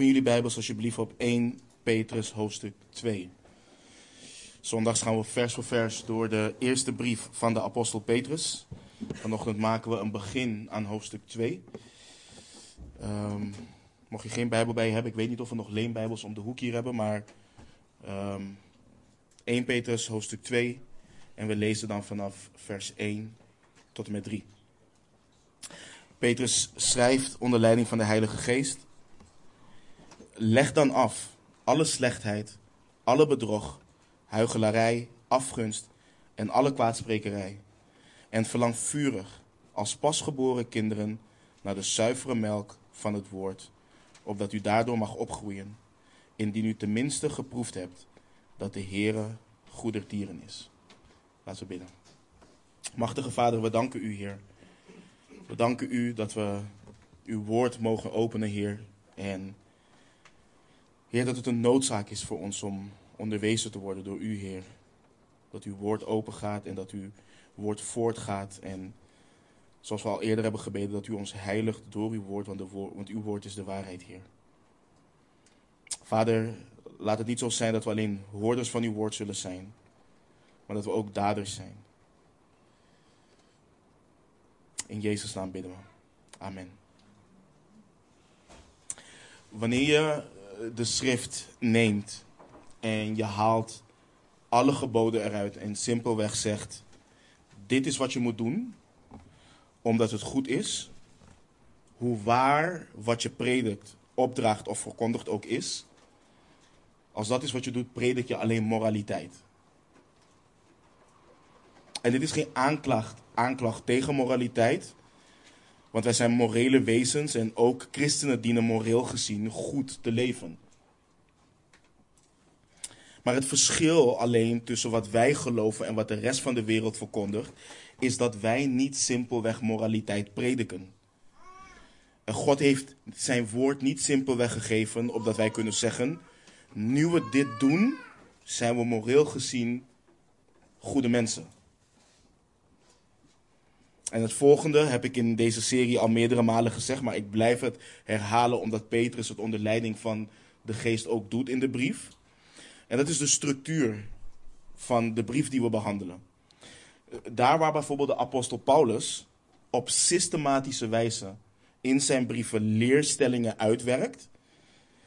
Open jullie Bijbels alsjeblieft op 1 Petrus hoofdstuk 2. Zondags gaan we vers voor vers door de eerste brief van de apostel Petrus. Vanochtend maken we een begin aan hoofdstuk 2. Ehm, mocht je geen Bijbel bij je hebben, ik weet niet of we nog leenbijbels om de hoek hier hebben, maar ehm 1 Petrus hoofdstuk 2 en we lezen dan vanaf vers 1 tot en met 3. Petrus schrijft onder leiding van de Heilige Geest. Leg dan af alle slechtheid, alle bedrog, huichelarij, afgunst en alle kwaadsprekerij. En verlang vurig als pasgeboren kinderen naar de zuivere melk van het woord, opdat u daardoor mag opgroeien, indien u tenminste geproefd hebt dat de Heere goedertieren is. Laten we bidden. Machtige Vader, we danken u, Heer. We danken u dat we uw woord mogen openen, Heer. En Heer, dat het een noodzaak is voor ons om onderwezen te worden door u, Heer. Dat uw woord open gaat en dat uw woord voortgaat. En zoals we al eerder hebben gebeden, dat u ons heiligt door uw woord, want, woord, uw woord is de waarheid, Heer. Vader, laat het niet zo zijn dat we alleen hoorders van uw woord zullen zijn, maar dat we ook daders zijn. In Jezus' naam bidden we. Amen. Wanneer je de schrift neemt en je haalt alle geboden eruit en simpelweg zegt: Dit is wat je moet doen, omdat het goed is, hoe waar wat je predikt, opdraagt of verkondigt ook is, als dat is wat je doet, predik je alleen moraliteit. En dit is geen aanklacht, aanklacht tegen moraliteit. Want wij zijn morele wezens en ook christenen dienen moreel gezien goed te leven. Maar het verschil alleen tussen wat wij geloven en wat de rest van de wereld verkondigt, is dat wij niet simpelweg moraliteit prediken. En God heeft zijn woord niet simpelweg gegeven, opdat wij kunnen zeggen: nu we dit doen, zijn we moreel gezien goede mensen. En het volgende heb ik in deze serie al meerdere malen gezegd, maar ik blijf het herhalen omdat Petrus het onder leiding van de geest ook doet in de brief. En dat is de structuur van de brief die we behandelen. Daar waar bijvoorbeeld de apostel Paulus op systematische wijze in zijn brieven leerstellingen uitwerkt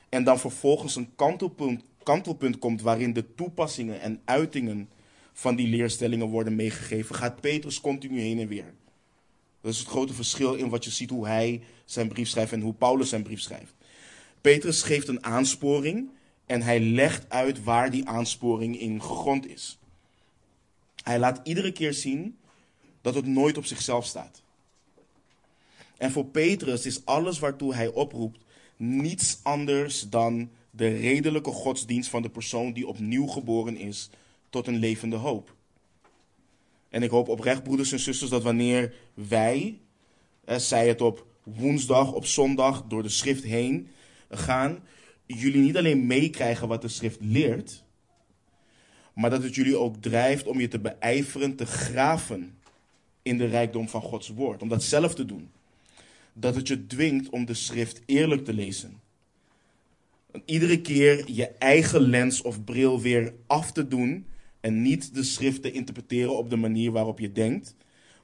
en dan vervolgens een kantelpunt, kantelpunt komt waarin de toepassingen en uitingen van die leerstellingen worden meegegeven, gaat Petrus continu heen en weer. Dat is het grote verschil in wat je ziet hoe hij zijn brief schrijft en hoe Paulus zijn brief schrijft. Petrus geeft een aansporing en hij legt uit waar die aansporing in gegrond is. Hij laat iedere keer zien dat het nooit op zichzelf staat. En voor Petrus is alles waartoe hij oproept niets anders dan de redelijke godsdienst van de persoon die opnieuw geboren is tot een levende hoop. En ik hoop oprecht, broeders en zusters, dat wanneer wij, eh, zij het op woensdag, op zondag, door de schrift heen gaan, jullie niet alleen meekrijgen wat de schrift leert, maar dat het jullie ook drijft om je te beijveren, te graven in de rijkdom van Gods woord. Om dat zelf te doen. Dat het je dwingt om de schrift eerlijk te lezen. Iedere keer je eigen lens of bril weer af te doen en niet de schrift te interpreteren op de manier waarop je denkt,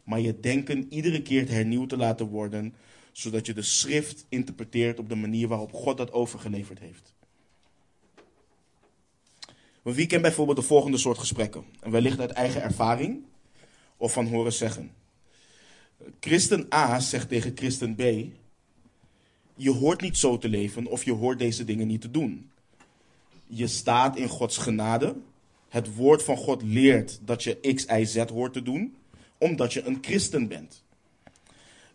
maar je denken iedere keer hernieuwd te laten worden, zodat je de schrift interpreteert op de manier waarop God dat overgeleverd heeft. wie kent bijvoorbeeld de volgende soort gesprekken? En wellicht uit eigen ervaring of van horen zeggen. Christen A zegt tegen christen B: Je hoort niet zo te leven of je hoort deze dingen niet te doen. Je staat in Gods genade het woord van God leert dat je X, Y, Z hoort te doen, omdat je een christen bent.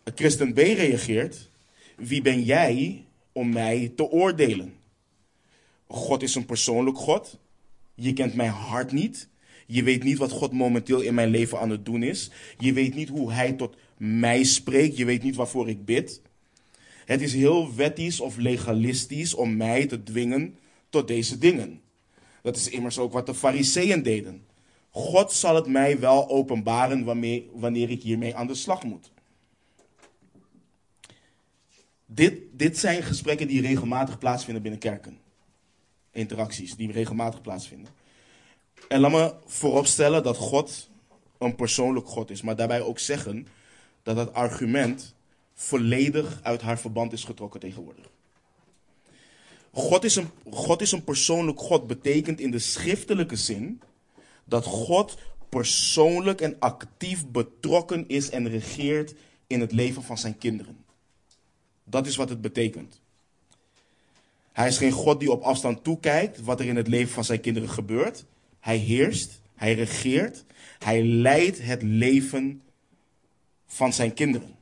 Een christen B reageert, wie ben jij om mij te oordelen? God is een persoonlijk God. Je kent mijn hart niet. Je weet niet wat God momenteel in mijn leven aan het doen is. Je weet niet hoe Hij tot mij spreekt. Je weet niet waarvoor ik bid. Het is heel wettisch of legalistisch om mij te dwingen tot deze dingen. Dat is immers ook wat de fariseeën deden. God zal het mij wel openbaren wanneer ik hiermee aan de slag moet. Dit, dit zijn gesprekken die regelmatig plaatsvinden binnen kerken. Interacties die regelmatig plaatsvinden. En laat me vooropstellen dat God een persoonlijk God is, maar daarbij ook zeggen dat het argument volledig uit haar verband is getrokken tegenwoordig. God is een, God is een persoonlijk God, betekent in de schriftelijke zin dat God persoonlijk en actief betrokken is en regeert in het leven van zijn kinderen. Dat is wat het betekent. Hij is geen God die op afstand toekijkt wat er in het leven van zijn kinderen gebeurt. Hij heerst, hij regeert, hij leidt het leven van zijn kinderen.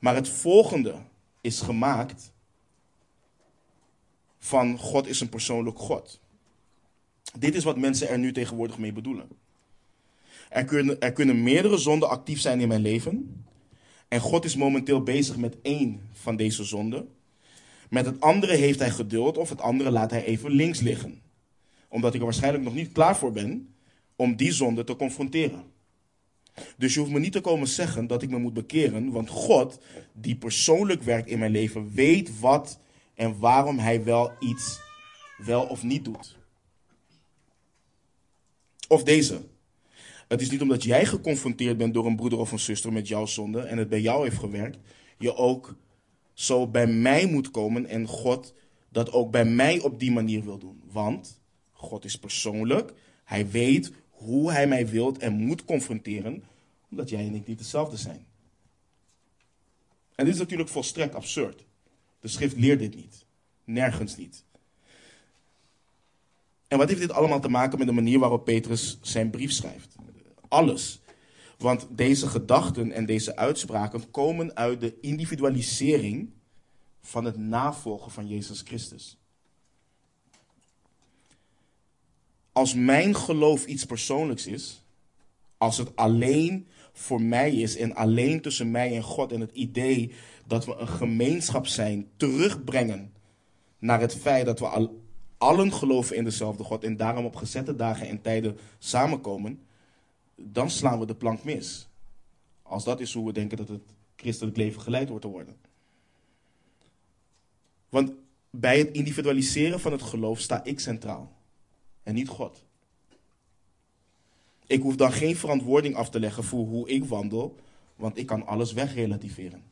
Maar het volgende is gemaakt van God is een persoonlijk God. Dit is wat mensen er nu tegenwoordig mee bedoelen. Er kunnen, er kunnen meerdere zonden actief zijn in mijn leven. En God is momenteel bezig met één van deze zonden. Met het andere heeft hij geduld of het andere laat hij even links liggen. Omdat ik er waarschijnlijk nog niet klaar voor ben om die zonde te confronteren. Dus je hoeft me niet te komen zeggen dat ik me moet bekeren, want God, die persoonlijk werkt in mijn leven, weet wat en waarom hij wel iets wel of niet doet. Of deze. Het is niet omdat jij geconfronteerd bent door een broeder of een zuster met jouw zonde en het bij jou heeft gewerkt, je ook zo bij mij moet komen en God dat ook bij mij op die manier wil doen. Want God is persoonlijk, hij weet hoe hij mij wilt en moet confronteren, omdat jij en ik niet hetzelfde zijn. En dit is natuurlijk volstrekt absurd. De schrift leert dit niet. Nergens niet. En wat heeft dit allemaal te maken met de manier waarop Petrus zijn brief schrijft? Alles. Want deze gedachten en deze uitspraken komen uit de individualisering van het navolgen van Jezus Christus. Als mijn geloof iets persoonlijks is, als het alleen voor mij is en alleen tussen mij en God en het idee dat we een gemeenschap zijn, terugbrengen naar het feit dat we al, allen geloven in dezelfde God en daarom op gezette dagen en tijden samenkomen, dan slaan we de plank mis. Als dat is hoe we denken dat het christelijk leven geleid wordt te worden. Want bij het individualiseren van het geloof sta ik centraal en niet God. Ik hoef dan geen verantwoording af te leggen voor hoe ik wandel, want ik kan alles wegrelativeren.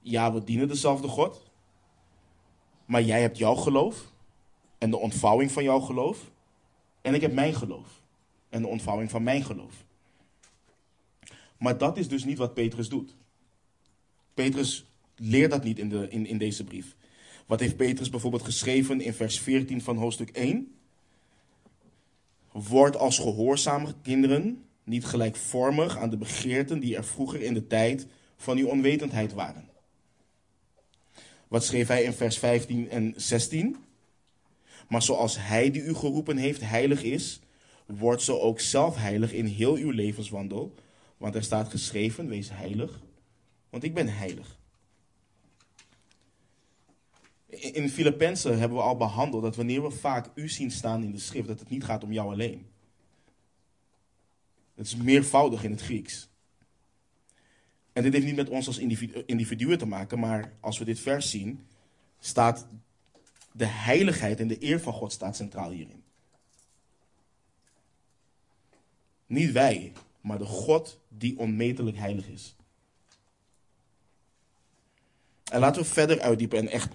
Ja, we dienen dezelfde God, maar jij hebt jouw geloof en de ontvouwing van jouw geloof, en ik heb mijn geloof en de ontvouwing van mijn geloof. Maar dat is dus niet wat Petrus doet. Petrus leert dat niet in, de, in, in deze brief. Wat heeft Petrus bijvoorbeeld geschreven in vers 14 van hoofdstuk 1? Word als gehoorzame kinderen niet gelijkvormig aan de begeerten die er vroeger in de tijd van uw onwetendheid waren. Wat schreef hij in vers 15 en 16? Maar zoals hij die u geroepen heeft heilig is, wordt zo ook zelf heilig in heel uw levenswandel. Want er staat geschreven, wees heilig, want ik ben heilig. In Filippenzen hebben we al behandeld dat wanneer we vaak u zien staan in de schrift, dat het niet gaat om jou alleen. Het is meervoudig in het Grieks. En dit heeft niet met ons als individuen te maken, maar als we dit vers zien, staat de heiligheid en de eer van God staat centraal hierin. Niet wij, maar de God die onmetelijk heilig is. En laten we verder uitdiepen en echt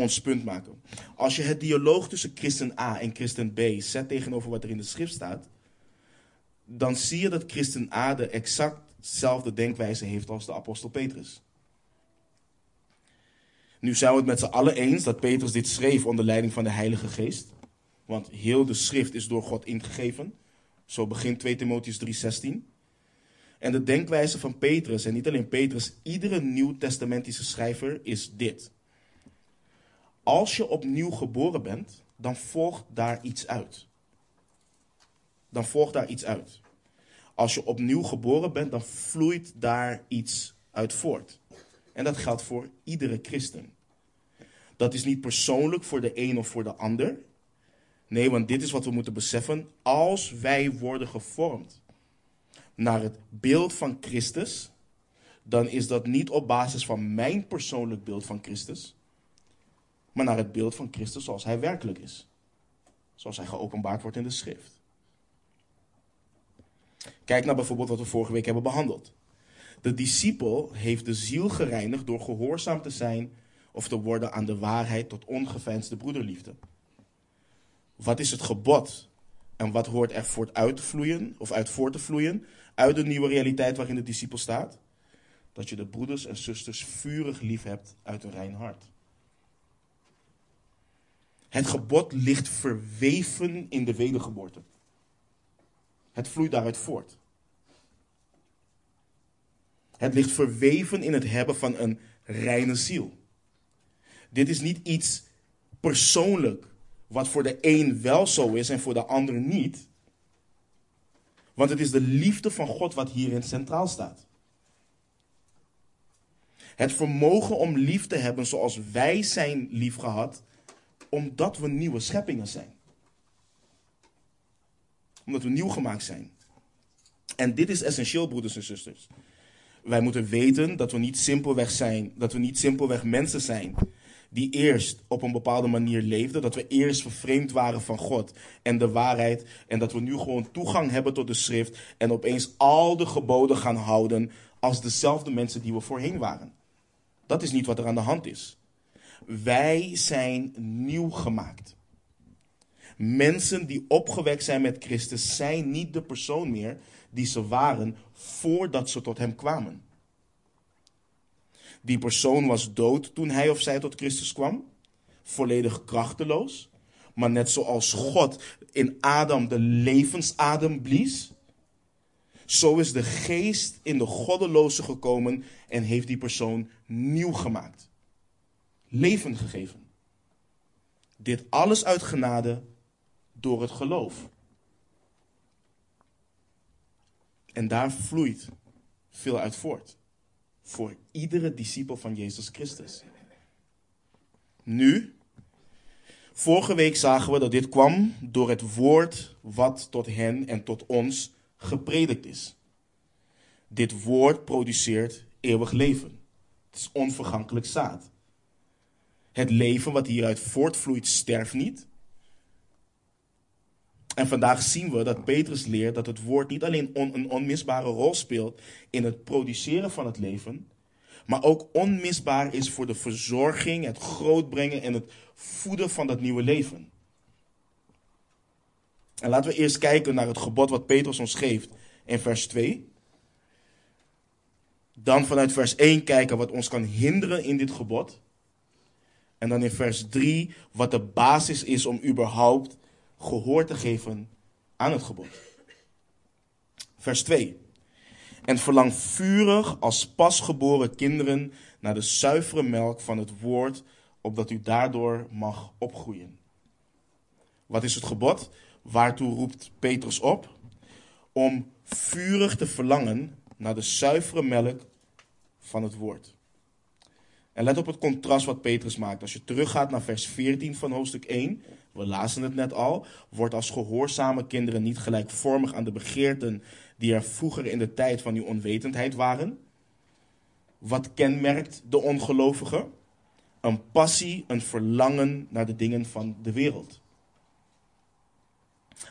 ons punt maken. Als je het dialoog tussen christen A en christen B zet tegenover wat er in de schrift staat, dan zie je dat christen A de exactzelfde denkwijze heeft als de apostel Petrus. Nu zijn we het met z'n allen eens dat Petrus dit schreef onder leiding van de Heilige Geest. Want heel de schrift is door God ingegeven. Zo begint 2 Timotheus 3:16. En de denkwijze van Petrus, en niet alleen Petrus, iedere nieuw-testamentische schrijver is dit. Als je opnieuw geboren bent, dan volgt daar iets uit. Dan volgt daar iets uit. Als je opnieuw geboren bent, dan vloeit daar iets uit voort. En dat geldt voor iedere christen. Dat is niet persoonlijk voor de een of voor de ander. Nee, want dit is wat we moeten beseffen. Als wij worden gevormd naar het beeld van Christus, dan is dat niet op basis van mijn persoonlijk beeld van Christus, naar het beeld van Christus zoals hij werkelijk is. Zoals hij geopenbaard wordt in de schrift. Kijk naar bijvoorbeeld wat we vorige week hebben behandeld. De discipel heeft de ziel gereinigd door gehoorzaam te zijn of te worden aan de waarheid tot ongeveinsde broederliefde. Wat is het gebod en wat hoort er voort uit te vloeien of uit voort te vloeien uit de nieuwe realiteit waarin de discipel staat? Dat je de broeders en zusters vurig lief hebt uit een rein hart. Het gebod ligt verweven in de wedergeboorte. Het vloeit daaruit voort. Het ligt verweven in het hebben van een reine ziel. Dit is niet iets persoonlijk, wat voor de een wel zo is en voor de ander niet. Want het is de liefde van God wat hierin centraal staat. Het vermogen om lief te hebben zoals wij zijn liefgehad, omdat we nieuwe scheppingen zijn. Omdat we nieuw gemaakt zijn. En dit is essentieel, broeders en zusters. Wij moeten weten dat we niet simpelweg zijn, dat we niet simpelweg mensen zijn die eerst op een bepaalde manier leefden, dat we eerst vervreemd waren van God en de waarheid en dat we nu gewoon toegang hebben tot de schrift en opeens al de geboden gaan houden als dezelfde mensen die we voorheen waren. Dat is niet wat er aan de hand is. Wij zijn nieuw gemaakt. Mensen die opgewekt zijn met Christus zijn niet de persoon meer die ze waren voordat ze tot Hem kwamen. Die persoon was dood toen hij of zij tot Christus kwam, volledig krachteloos. Maar net zoals God in Adam de levensadem blies, zo is de geest in de goddeloze gekomen en heeft die persoon nieuw gemaakt. Leven gegeven. Dit alles uit genade door het geloof. En daar vloeit veel uit voort. Voor iedere discipel van Jezus Christus. Nu, vorige week zagen we dat dit kwam door het woord wat tot hen en tot ons gepredikt is. Dit woord produceert eeuwig leven. Het is onvergankelijk zaad. Het leven wat hieruit voortvloeit sterft niet. En vandaag zien we dat Petrus leert dat het woord niet alleen een onmisbare rol speelt in het produceren van het leven, maar ook onmisbaar is voor de verzorging, het grootbrengen en het voeden van dat nieuwe leven. En laten we eerst kijken naar het gebod wat Petrus ons geeft in vers 2. Dan vanuit vers 1 kijken wat ons kan hinderen in dit gebod. En dan in vers 3 wat de basis is om überhaupt gehoor te geven aan het gebod. Vers 2. En verlang vurig als pasgeboren kinderen naar de zuivere melk van het woord, opdat u daardoor mag opgroeien. Wat is het gebod? Waartoe roept Petrus op? Om vurig te verlangen naar de zuivere melk van het woord. En let op het contrast wat Petrus maakt. Als je teruggaat naar vers 14 van hoofdstuk 1, we lazen het net al, wordt als gehoorzame kinderen niet gelijkvormig aan de begeerten die er vroeger in de tijd van uw onwetendheid waren. Wat kenmerkt de ongelovige? Een passie, een verlangen naar de dingen van de wereld.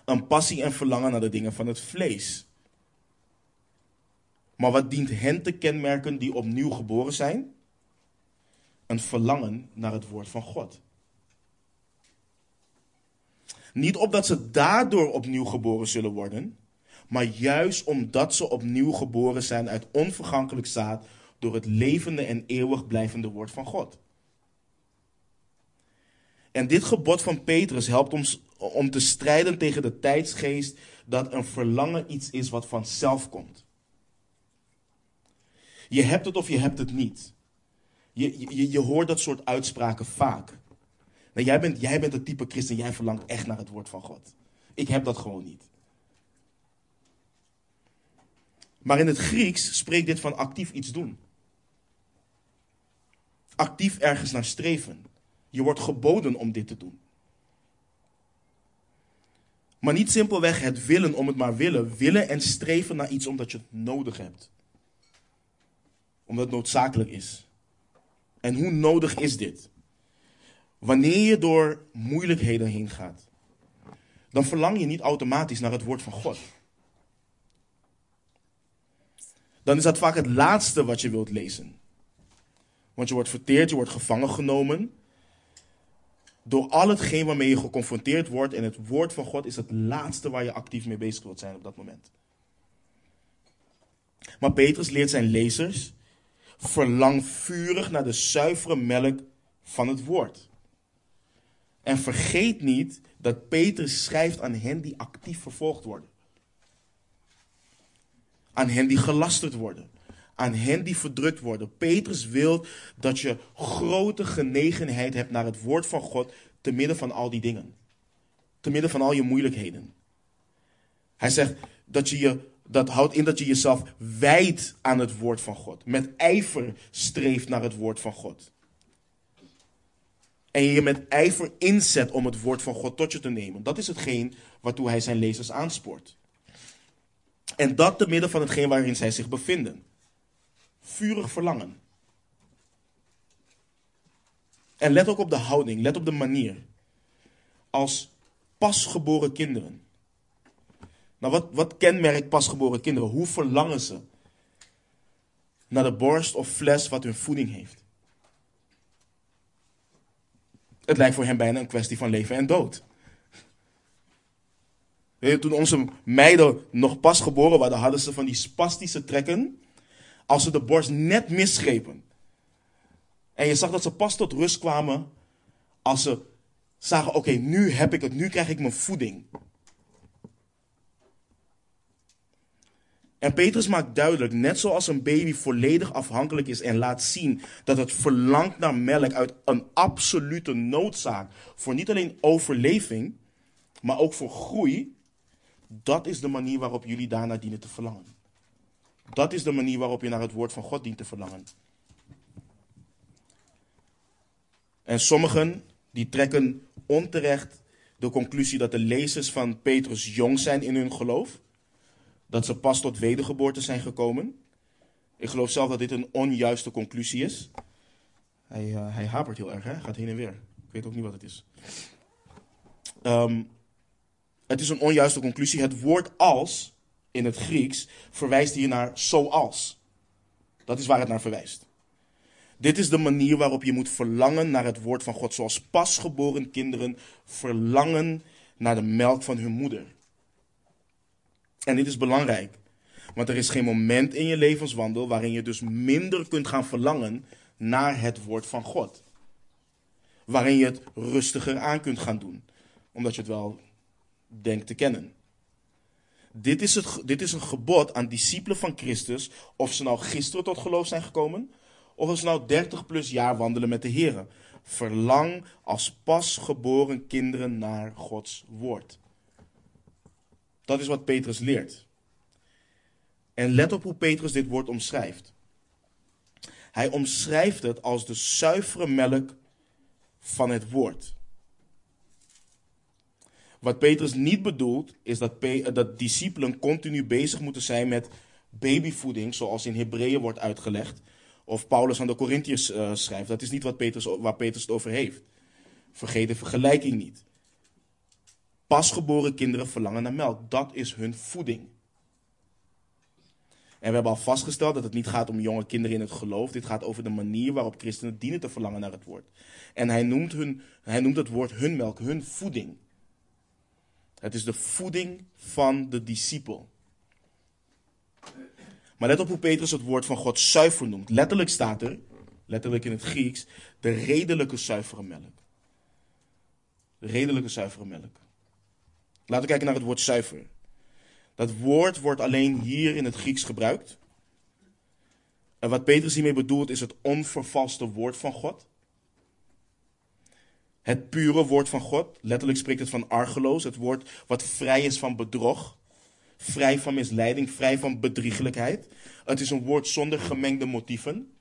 Een passie en verlangen naar de dingen van het vlees. Maar wat dient hen te kenmerken die opnieuw geboren zijn? Een verlangen naar het woord van God. Niet opdat ze daardoor opnieuw geboren zullen worden, maar juist omdat ze opnieuw geboren zijn uit onvergankelijk zaad door het levende en eeuwig blijvende woord van God. En dit gebod van Petrus helpt ons om te strijden tegen de tijdsgeest dat een verlangen iets is wat vanzelf komt. Je hebt het of je hebt het niet. Je, je, je hoort dat soort uitspraken vaak. Jij, bent, jij bent het type christen, jij verlangt echt naar het woord van God. Ik heb dat gewoon niet. Maar in het Grieks spreekt dit van actief iets doen. Actief ergens naar streven. Je wordt geboden om dit te doen. Maar niet simpelweg het willen om het maar willen. Willen en streven naar iets omdat je het nodig hebt. Omdat het noodzakelijk is. En hoe nodig is dit? Wanneer je door moeilijkheden heen gaat, dan verlang je niet automatisch naar het woord van God. Dan is dat vaak het laatste wat je wilt lezen. Want je wordt verteerd, je wordt gevangen genomen. Door al hetgeen waarmee je geconfronteerd wordt. En het woord van God is het laatste waar je actief mee bezig wilt zijn op dat moment. Maar Petrus leert zijn lezers. Verlang vurig naar de zuivere melk van het woord. En vergeet niet dat Petrus schrijft aan hen die actief vervolgd worden. Aan hen die gelasterd worden. Aan hen die verdrukt worden. Petrus wil dat je grote genegenheid hebt naar het woord van God te midden van al die dingen. Te midden van al je moeilijkheden. Hij zegt dat je je, dat houdt in dat je jezelf wijdt aan het woord van God. Met ijver streeft naar het woord van God. En je met ijver inzet om het woord van God tot je te nemen. Dat is hetgeen waartoe hij zijn lezers aanspoort. En dat te midden van hetgeen waarin zij zich bevinden. Vurig verlangen. En let ook op de houding, let op de manier. Als pasgeboren kinderen. Nou, wat, wat kenmerkt pasgeboren kinderen? Hoe verlangen ze naar de borst of fles wat hun voeding heeft? Het lijkt voor hen bijna een kwestie van leven en dood. Toen onze meiden nog pas geboren waren, hadden ze van die spastische trekken. Als ze de borst net misgrepen. En je zag dat ze pas tot rust kwamen als ze zagen: oké, nu heb ik het, nu krijg ik mijn voeding. En Petrus maakt duidelijk, net zoals een baby volledig afhankelijk is en laat zien dat het verlangt naar melk uit een absolute noodzaak voor niet alleen overleving, maar ook voor groei, dat is de manier waarop jullie daarna dienen te verlangen. Dat is de manier waarop je naar het woord van God dient te verlangen. En sommigen die trekken onterecht de conclusie dat de lezers van Petrus jong zijn in hun geloof dat ze pas tot wedergeboorte zijn gekomen. Ik geloof zelf dat dit een onjuiste conclusie is. Hij, uh, hij hapert heel erg, hè? gaat heen en weer. Ik weet ook niet wat het is. Um, het is een onjuiste conclusie. Het woord als in het Grieks verwijst hier naar zoals. Dat is waar het naar verwijst. Dit is de manier waarop je moet verlangen naar het woord van God. Zoals pasgeboren kinderen verlangen naar de melk van hun moeder. En dit is belangrijk. Want er is geen moment in je levenswandel waarin je dus minder kunt gaan verlangen naar het woord van God. Waarin je het rustiger aan kunt gaan doen. Omdat je het wel denkt te kennen. Dit is, het, dit is een gebod aan discipelen van Christus. Of ze nou gisteren tot geloof zijn gekomen. Of ze nou 30 plus jaar wandelen met de Heer. Verlang als pasgeboren kinderen naar Gods woord. Dat is wat Petrus leert. En let op hoe Petrus dit woord omschrijft. Hij omschrijft het als de zuivere melk van het woord. Wat Petrus niet bedoelt, is dat, dat discipelen continu bezig moeten zijn met babyvoeding, zoals in Hebreeën wordt uitgelegd. Of Paulus aan de Corinthiërs uh, schrijft. Dat is niet wat Petrus, waar Petrus het over heeft. Vergeet de vergelijking niet. Pasgeboren kinderen verlangen naar melk. Dat is hun voeding. En we hebben al vastgesteld dat het niet gaat om jonge kinderen in het geloof. Dit gaat over de manier waarop christenen dienen te verlangen naar het woord. En hij noemt, hun, hij noemt het woord hun melk, hun voeding. Het is de voeding van de discipel. Maar let op hoe Petrus het woord van God zuiver noemt. Letterlijk staat er, letterlijk in het Grieks, de redelijke zuivere melk. De redelijke zuivere melk. Laten we kijken naar het woord zuiver. Dat woord wordt alleen hier in het Grieks gebruikt. En wat Petrus hiermee bedoelt is het onvervalste woord van God. Het pure woord van God. Letterlijk spreekt het van argeloos. Het woord wat vrij is van bedrog. Vrij van misleiding. Vrij van bedriegelijkheid. Het is een woord zonder gemengde motieven.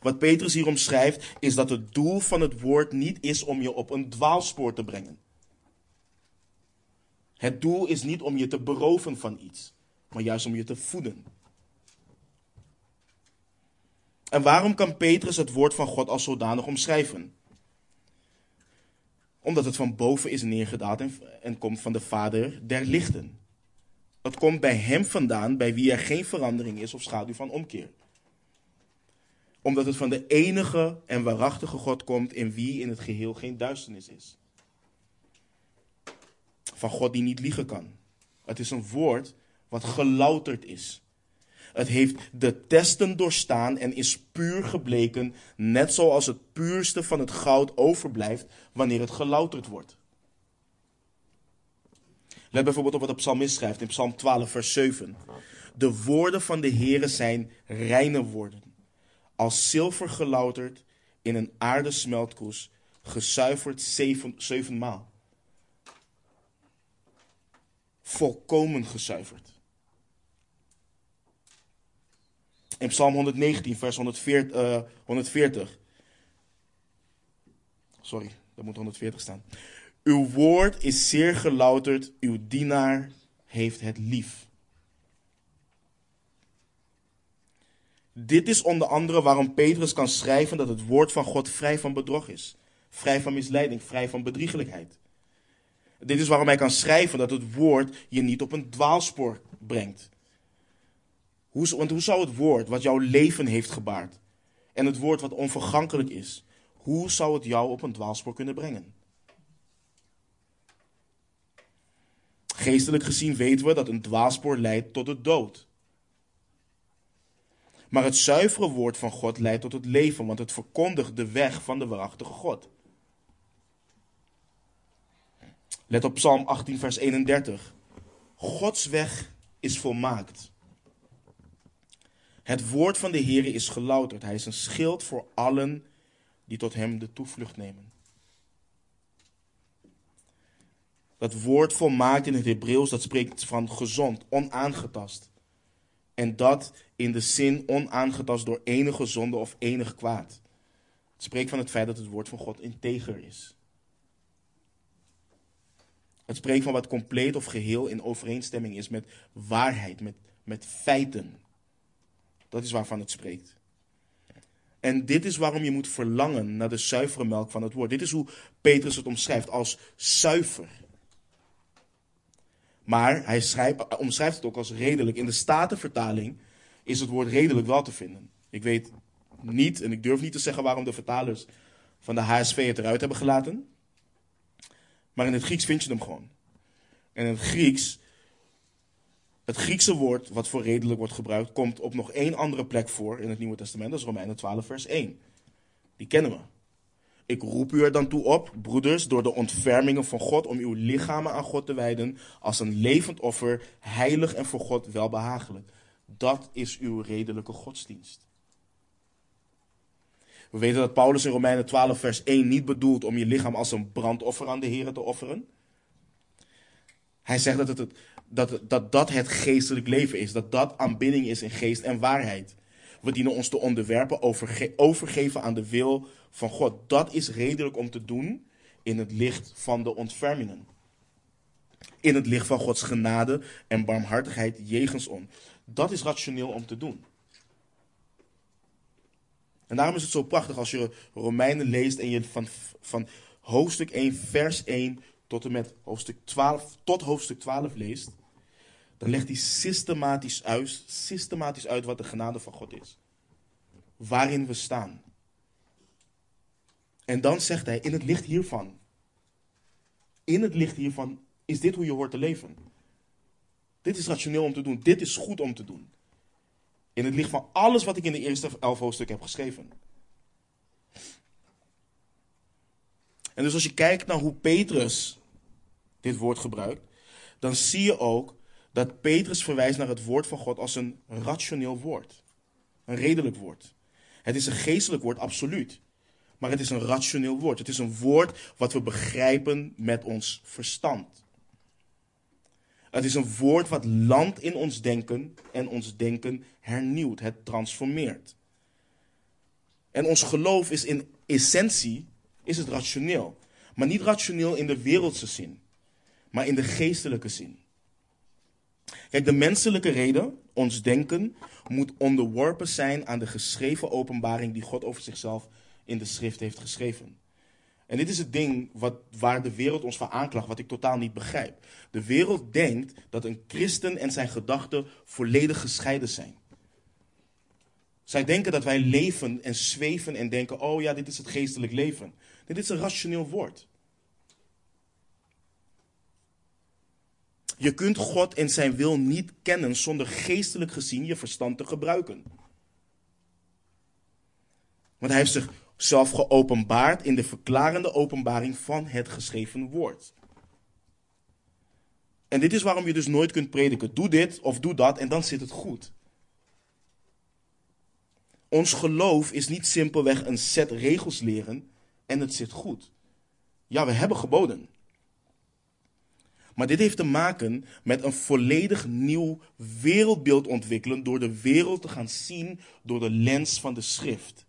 Wat Petrus hier omschrijft is dat het doel van het woord niet is om je op een dwaalspoor te brengen. Het doel is niet om je te beroven van iets, maar juist om je te voeden. En waarom kan Petrus het woord van God als zodanig omschrijven? Omdat het van boven is neergedaald en, en komt van de Vader der lichten. Het komt bij hem vandaan, bij wie er geen verandering is of schaduw van omkeer. Omdat het van de enige en waarachtige God komt, in wie in het geheel geen duisternis is. Van God die niet liegen kan. Het is een woord wat gelouterd is. Het heeft de testen doorstaan en is puur gebleken, net zoals het puurste van het goud overblijft wanneer het gelouterd wordt. Let bijvoorbeeld op wat de psalmist schrijft in Psalm 12, vers 7. De woorden van de Heere zijn reine woorden, als zilver gelouterd in een aardesmeltkroes, gezuiverd zeven, zevenmaal. Volkomen gezuiverd. In Psalm 119, vers 140, uh, 140. Sorry, dat moet 140 staan. Uw woord is zeer gelouterd, uw dienaar heeft het lief. Dit is onder andere waarom Petrus kan schrijven dat het woord van God vrij van bedrog is, vrij van misleiding, vrij van bedriegelijkheid. Dit is waarom hij kan schrijven dat het woord je niet op een dwaalspoor brengt. Hoe, want hoe zou het woord wat jouw leven heeft gebaard en het woord wat onvergankelijk is, hoe zou het jou op een dwaalspoor kunnen brengen? Geestelijk gezien weten we dat een dwaalspoor leidt tot de dood. Maar het zuivere woord van God leidt tot het leven, want het verkondigt de weg van de waarachtige God. Let op Psalm 18, vers 31. Gods weg is volmaakt. Het woord van de Heer is gelouterd. Hij is een schild voor allen die tot hem de toevlucht nemen. Dat woord volmaakt in het Hebreeuws, dat spreekt van gezond, onaangetast. En dat in de zin onaangetast door enige zonde of enig kwaad. Het spreekt van het feit dat het woord van God integer is. Het spreekt van wat compleet of geheel in overeenstemming is met waarheid, met, met feiten. Dat is waarvan het spreekt. En dit is waarom je moet verlangen naar de zuivere melk van het woord. Dit is hoe Petrus het omschrijft als zuiver. Maar hij schrijft, omschrijft het ook als redelijk. In de Statenvertaling is het woord redelijk wel te vinden. Ik weet niet, en ik durf niet te zeggen waarom de vertalers van de HSV het eruit hebben gelaten. Maar in het Grieks vind je hem gewoon. En in het Grieks, het Griekse woord wat voor redelijk wordt gebruikt, komt op nog één andere plek voor in het Nieuwe Testament. Dat is Romeinen 12, vers 1. Die kennen we. Ik roep u er dan toe op, broeders, door de ontfermingen van God, om uw lichamen aan God te wijden als een levend offer, heilig en voor God welbehagelijk. Dat is uw redelijke godsdienst. We weten dat Paulus in Romeinen 12, vers 1 niet bedoelt om je lichaam als een brandoffer aan de Heer te offeren. Hij zegt dat, het, dat, dat dat het geestelijk leven is, dat dat aanbidding is in geest en waarheid. We dienen ons te onderwerpen, overge overgeven aan de wil van God. Dat is redelijk om te doen in het licht van de ontfermingen. In het licht van Gods genade en barmhartigheid jegens ons. Dat is rationeel om te doen. En daarom is het zo prachtig als je Romeinen leest en je van, van hoofdstuk 1, vers 1 tot en met hoofdstuk 12, tot hoofdstuk 12 leest. Dan legt hij systematisch uit, systematisch uit wat de genade van God is. Waarin we staan. En dan zegt hij, in het licht hiervan, in het licht hiervan is dit hoe je hoort te leven. Dit is rationeel om te doen. Dit is goed om te doen. In het licht van alles wat ik in de eerste elf hoofdstukken heb geschreven. En dus als je kijkt naar hoe Petrus dit woord gebruikt, dan zie je ook dat Petrus verwijst naar het woord van God als een rationeel woord. Een redelijk woord. Het is een geestelijk woord, absoluut. Maar het is een rationeel woord. Het is een woord wat we begrijpen met ons verstand. Het is een woord wat landt in ons denken en ons denken hernieuwt. Het transformeert. En ons geloof is in essentie is het rationeel. Maar niet rationeel in de wereldse zin, maar in de geestelijke zin. Kijk, de menselijke reden, ons denken, moet onderworpen zijn aan de geschreven openbaring die God over zichzelf in de schrift heeft geschreven. En dit is het ding wat, waar de wereld ons van aanklacht, wat ik totaal niet begrijp. De wereld denkt dat een christen en zijn gedachten volledig gescheiden zijn. Zij denken dat wij leven en zweven en denken, oh ja, dit is het geestelijk leven. Dit is een rationeel woord. Je kunt God en zijn wil niet kennen zonder geestelijk gezien je verstand te gebruiken. Want hij heeft zichzelf geopenbaard in de verklarende openbaring van het geschreven woord. En dit is waarom je dus nooit kunt prediken. Doe dit of doe dat en dan zit het goed. Ons geloof is niet simpelweg een set regels leren en het zit goed. Ja, we hebben geboden. Maar dit heeft te maken met een volledig nieuw wereldbeeld ontwikkelen door de wereld te gaan zien door de lens van de schrift.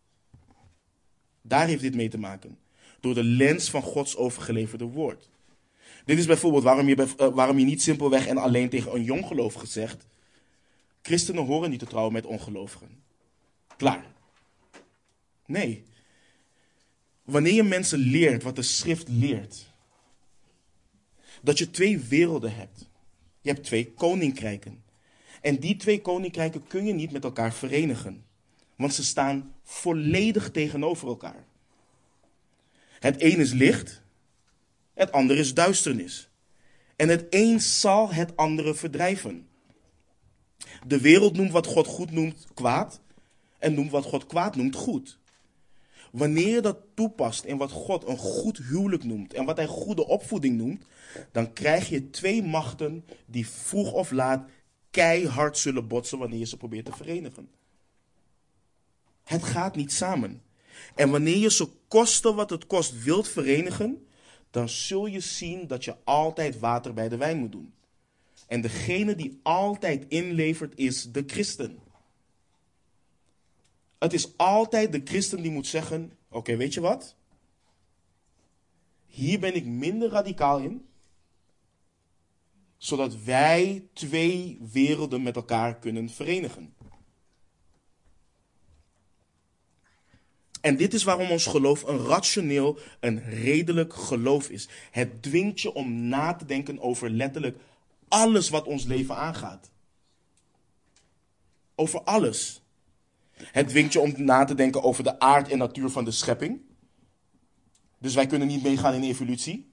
Daar heeft dit mee te maken. Door de lens van Gods overgeleverde woord. Dit is bijvoorbeeld waarom je, uh, waarom je niet simpelweg en alleen tegen een jonggelovige zegt: Christenen horen niet te trouwen met ongelovigen. Klaar. Nee. Wanneer je mensen leert wat de schrift leert, dat je twee werelden hebt. Je hebt twee koninkrijken. En die twee koninkrijken kun je niet met elkaar verenigen. Want ze staan volledig tegenover elkaar. Het een is licht, het andere is duisternis. En het een zal het andere verdrijven. De wereld noemt wat God goed noemt kwaad en noemt wat God kwaad noemt goed. Wanneer je dat toepast in wat God een goed huwelijk noemt en wat hij goede opvoeding noemt, dan krijg je twee machten die vroeg of laat keihard zullen botsen wanneer je ze probeert te verenigen. Het gaat niet samen. En wanneer je ze kosten wat het kost wilt verenigen, dan zul je zien dat je altijd water bij de wijn moet doen. En degene die altijd inlevert is de christen. Het is altijd de christen die moet zeggen: Oké, weet je wat? Hier ben ik minder radicaal in, zodat wij twee werelden met elkaar kunnen verenigen. En dit is waarom ons geloof een rationeel, een redelijk geloof is. Het dwingt je om na te denken over letterlijk alles wat ons leven aangaat. Over alles. Het dwingt je om na te denken over de aard en natuur van de schepping. Dus wij kunnen niet meegaan in evolutie.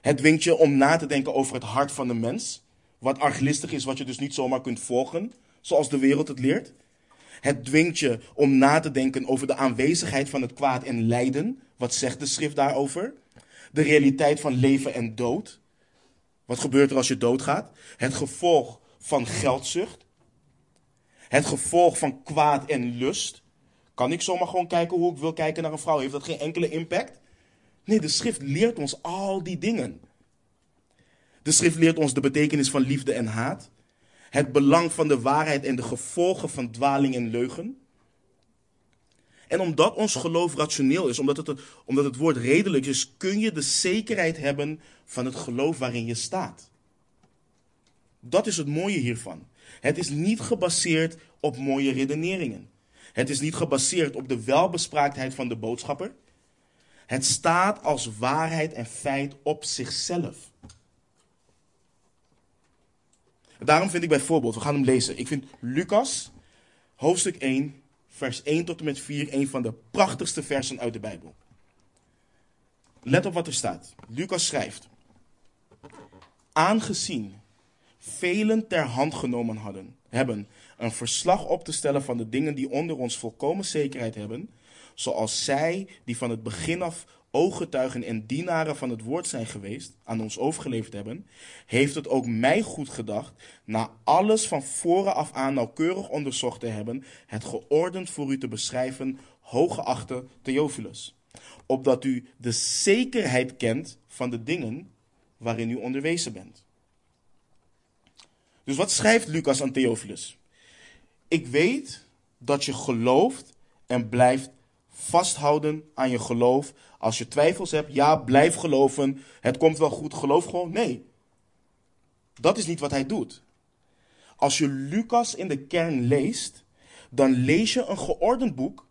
Het dwingt je om na te denken over het hart van de mens. Wat arglistig is, wat je dus niet zomaar kunt volgen, zoals de wereld het leert. Het dwingt je om na te denken over de aanwezigheid van het kwaad en lijden. Wat zegt de schrift daarover? De realiteit van leven en dood. Wat gebeurt er als je doodgaat? Het gevolg van geldzucht. Het gevolg van kwaad en lust. Kan ik zomaar gewoon kijken hoe ik wil kijken naar een vrouw? Heeft dat geen enkele impact? Nee, de schrift leert ons al die dingen. De schrift leert ons de betekenis van liefde en haat. Het belang van de waarheid en de gevolgen van dwaling en leugen. En omdat ons geloof rationeel is, omdat het, omdat het woord redelijk is, kun je de zekerheid hebben van het geloof waarin je staat. Dat is het mooie hiervan. Het is niet gebaseerd op mooie redeneringen. Het is niet gebaseerd op de welbespraaktheid van de boodschapper. Het staat als waarheid en feit op zichzelf. Daarom vind ik bijvoorbeeld, we gaan hem lezen. Ik vind Lucas, hoofdstuk 1, vers 1 tot en met 4, een van de prachtigste versen uit de Bijbel. Let op wat er staat. Lucas schrijft: Aangezien velen ter hand genomen hadden, hebben een verslag op te stellen van de dingen die onder ons volkomen zekerheid hebben, zoals zij die van het begin af ooggetuigen en dienaren van het woord zijn geweest, aan ons overgeleverd hebben, heeft het ook mij goed gedacht, na alles van voren af aan nauwkeurig onderzocht te hebben, het geordend voor u te beschrijven, hooggeachte Theophilus, opdat u de zekerheid kent van de dingen waarin u onderwezen bent. Dus wat schrijft Lucas aan Theophilus? Ik weet dat je gelooft en blijft vasthouden aan je geloof. Als je twijfels hebt, ja, blijf geloven. Het komt wel goed, geloof gewoon. Nee. Dat is niet wat hij doet. Als je Lucas in de kern leest, dan lees je een geordend boek,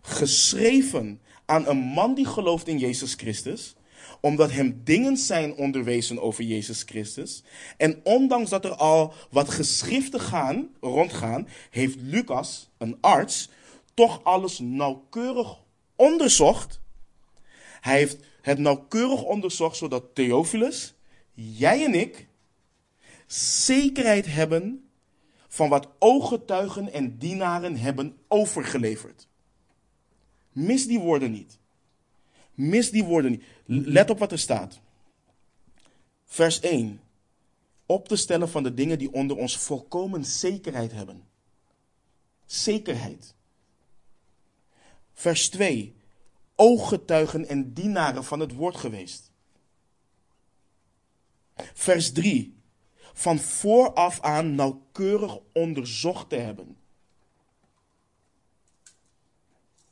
geschreven aan een man die gelooft in Jezus Christus, omdat hem dingen zijn onderwezen over Jezus Christus. En ondanks dat er al wat geschriften gaan, rondgaan, heeft Lucas, een arts, toch alles nauwkeurig onderzocht. Hij heeft het nauwkeurig onderzocht zodat Theophilus, jij en ik, zekerheid hebben van wat ooggetuigen en dienaren hebben overgeleverd. Mis die woorden niet. Mis die woorden niet. Let op wat er staat. Vers 1. Op te stellen van de dingen die onder ons volkomen zekerheid hebben. Zekerheid. Vers 2. Ooggetuigen en dienaren van het woord geweest. Vers 3. Van vooraf aan nauwkeurig onderzocht te hebben.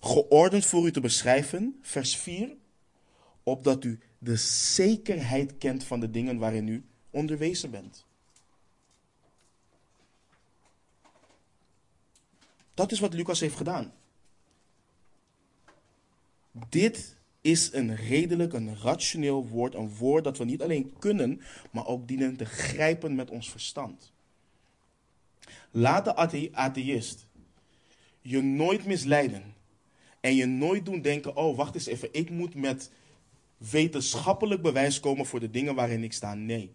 Geordend voor u te beschrijven, vers 4 opdat u de zekerheid kent van de dingen waarin u onderwezen bent. Dat is wat Lucas heeft gedaan. Dit is een redelijk, een rationeel woord, een woord dat we niet alleen kunnen, maar ook dienen te grijpen met ons verstand. Laat de atheïst je nooit misleiden en je nooit doen denken, oh wacht eens even, ik moet met wetenschappelijk bewijs komen voor de dingen waarin ik sta. Nee.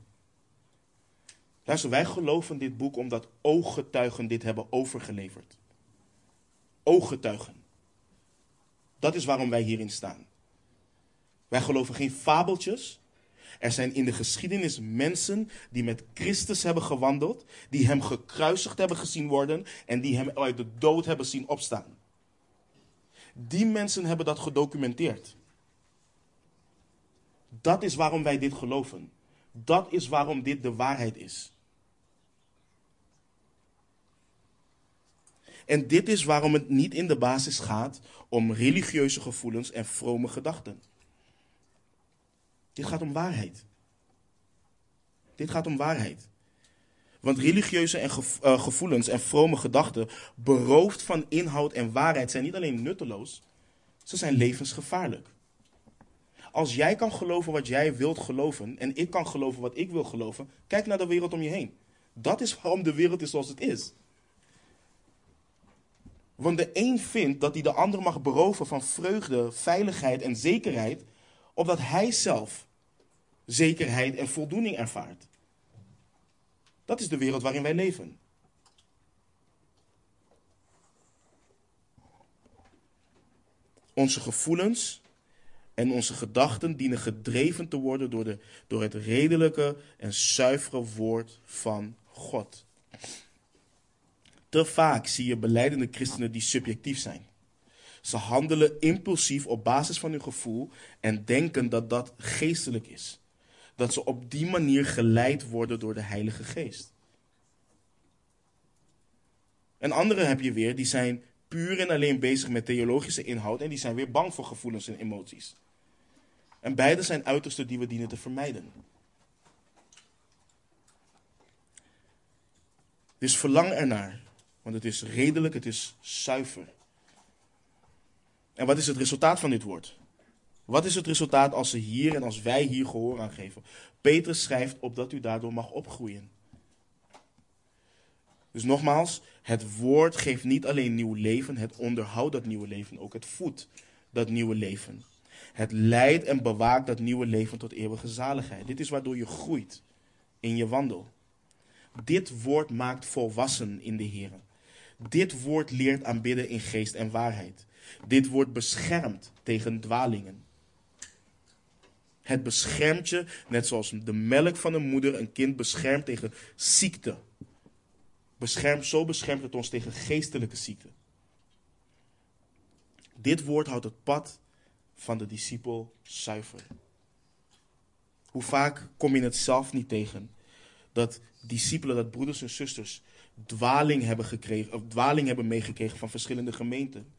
Luister, wij geloven dit boek omdat ooggetuigen dit hebben overgeleverd. Ooggetuigen. Dat is waarom wij hierin staan. Wij geloven geen fabeltjes. Er zijn in de geschiedenis mensen die met Christus hebben gewandeld, die hem gekruisigd hebben gezien worden en die hem uit de dood hebben zien opstaan. Die mensen hebben dat gedocumenteerd. Dat is waarom wij dit geloven. Dat is waarom dit de waarheid is. En dit is waarom het niet in de basis gaat om religieuze gevoelens en vrome gedachten. Dit gaat om waarheid. Dit gaat om waarheid. Want religieuze en eh, gevoelens en vrome gedachten, beroofd van inhoud en waarheid, zijn niet alleen nutteloos, ze zijn levensgevaarlijk. Als jij kan geloven wat jij wilt geloven en ik kan geloven wat ik wil geloven, kijk naar de wereld om je heen. Dat is waarom de wereld is zoals het is. Want de een vindt dat hij de ander mag beroven van vreugde, veiligheid en zekerheid, opdat hij zelf zekerheid en voldoening ervaart. Dat is de wereld waarin wij leven. Onze gevoelens en onze gedachten dienen gedreven te worden door, de, door het redelijke en zuivere woord van God. Te vaak zie je beleidende christenen die subjectief zijn. Ze handelen impulsief op basis van hun gevoel en denken dat dat geestelijk is. Dat ze op die manier geleid worden door de Heilige Geest. En anderen heb je weer, die zijn puur en alleen bezig met theologische inhoud en die zijn weer bang voor gevoelens en emoties. En beide zijn uitersten die we dienen te vermijden. Dus verlang ernaar, want het is redelijk, het is zuiver. En wat is het resultaat van dit woord? Wat is het resultaat als ze hier en als wij hier gehoor aan geven? Petrus schrijft opdat u daardoor mag opgroeien. Dus nogmaals, het woord geeft niet alleen nieuw leven, het onderhoudt dat nieuwe leven, ook het voedt dat nieuwe leven. Het leidt en bewaakt dat nieuwe leven tot eeuwige zaligheid. Dit is waardoor je groeit in je wandel. Dit woord maakt volwassen in de Heer. Dit woord leert aanbidden in geest en waarheid. Dit woord beschermt tegen dwalingen. Het beschermt je, net zoals de melk van een moeder een kind beschermt tegen ziekte. Beschermt, zo beschermt het ons tegen geestelijke ziekte. Dit woord houdt het pad van de discipel zuiver. Hoe vaak kom je het zelf niet tegen dat discipelen, dat broeders en zusters dwaling hebben, gekregen, of dwaling hebben meegekregen van verschillende gemeenten.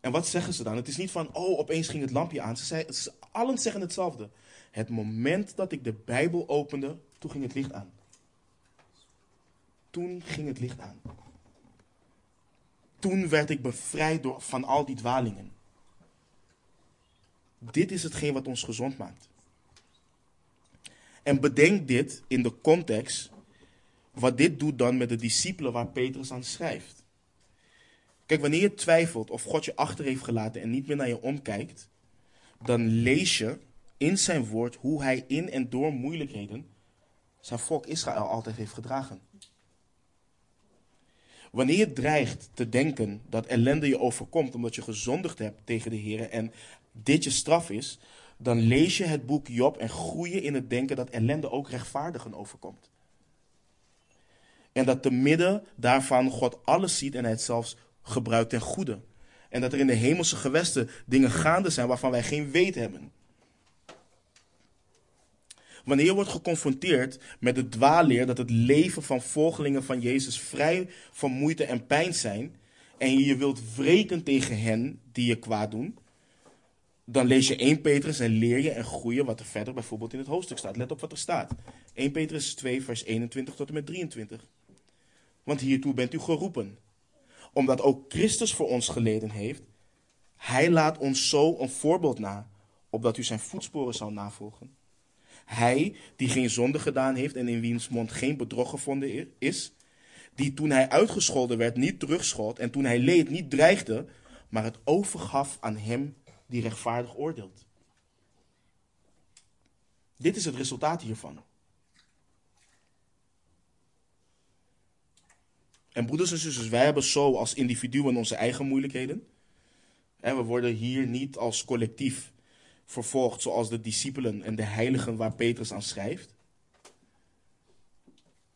En wat zeggen ze dan? Het is niet van, oh, opeens ging het lampje aan. Ze, zei, ze allen zeggen hetzelfde. Het moment dat ik de Bijbel opende, Toen ging het licht aan. Toen ging het licht aan. Toen werd ik bevrijd door, van al die dwalingen. Dit is hetgeen wat ons gezond maakt. En bedenk dit in de context, wat dit doet dan met de discipelen waar Petrus aan schrijft. Kijk, wanneer je twijfelt of God je achter heeft gelaten en niet meer naar je omkijkt, dan lees je in zijn woord hoe hij in en door moeilijkheden zijn volk Israël altijd heeft gedragen. Wanneer je dreigt te denken dat ellende je overkomt omdat je gezondigd hebt tegen de Heer en dit je straf is, dan lees je het boek Job en groei je in het denken dat ellende ook rechtvaardigen overkomt. En dat te midden daarvan God alles ziet en hij het zelfs gebruikt ten goede. En dat er in de hemelse gewesten dingen gaande zijn waarvan wij geen weet hebben. Wanneer je wordt geconfronteerd met de dwaalleer dat het leven van volgelingen van Jezus vrij van moeite en pijn zijn, en je wilt wreken tegen hen die je kwaad doen, dan lees je 1 Petrus en leer je en groei je wat er verder bijvoorbeeld in het hoofdstuk staat. Let op wat er staat. 1 Petrus 2, vers 21 tot en met 23. Want hiertoe bent u geroepen. Omdat ook Christus voor ons geleden heeft. Hij laat ons zo een voorbeeld na, opdat u zijn voetsporen zal navolgen. Hij die geen zonde gedaan heeft en in wiens mond geen bedrog gevonden is, die toen hij uitgescholden werd niet terugschold en toen hij leed niet dreigde, maar het overgaf aan hem die rechtvaardig oordeelt. Dit is het resultaat hiervan. En broeders en zusters, wij hebben zo als individuen onze eigen moeilijkheden. En we worden hier niet als collectief vervolgd zoals de discipelen en de heiligen waar Petrus aan schrijft.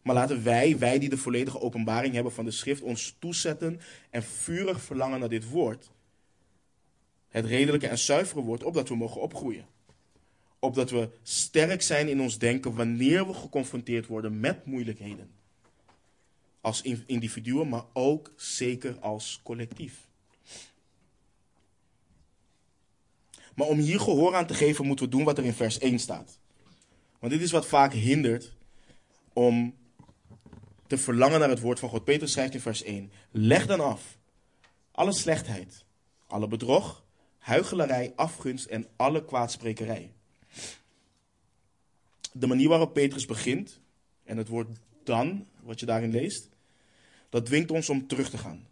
Maar laten wij, wij die de volledige openbaring hebben van de schrift, ons toezetten en vurig verlangen naar dit woord. Het redelijke en zuivere woord, opdat we mogen opgroeien. Opdat we sterk zijn in ons denken wanneer we geconfronteerd worden met moeilijkheden. Als individuen, maar ook zeker als collectief. Maar om hier gehoor aan te geven, moeten we doen wat er in vers 1 staat. Want dit is wat vaak hindert om te verlangen naar het woord van God. Petrus schrijft in vers 1: Leg dan af alle slechtheid, alle bedrog, huichelarij, afgunst en alle kwaadsprekerij. De manier waarop Petrus begint, en het woord dan, wat je daarin leest, dat dwingt ons om terug te gaan.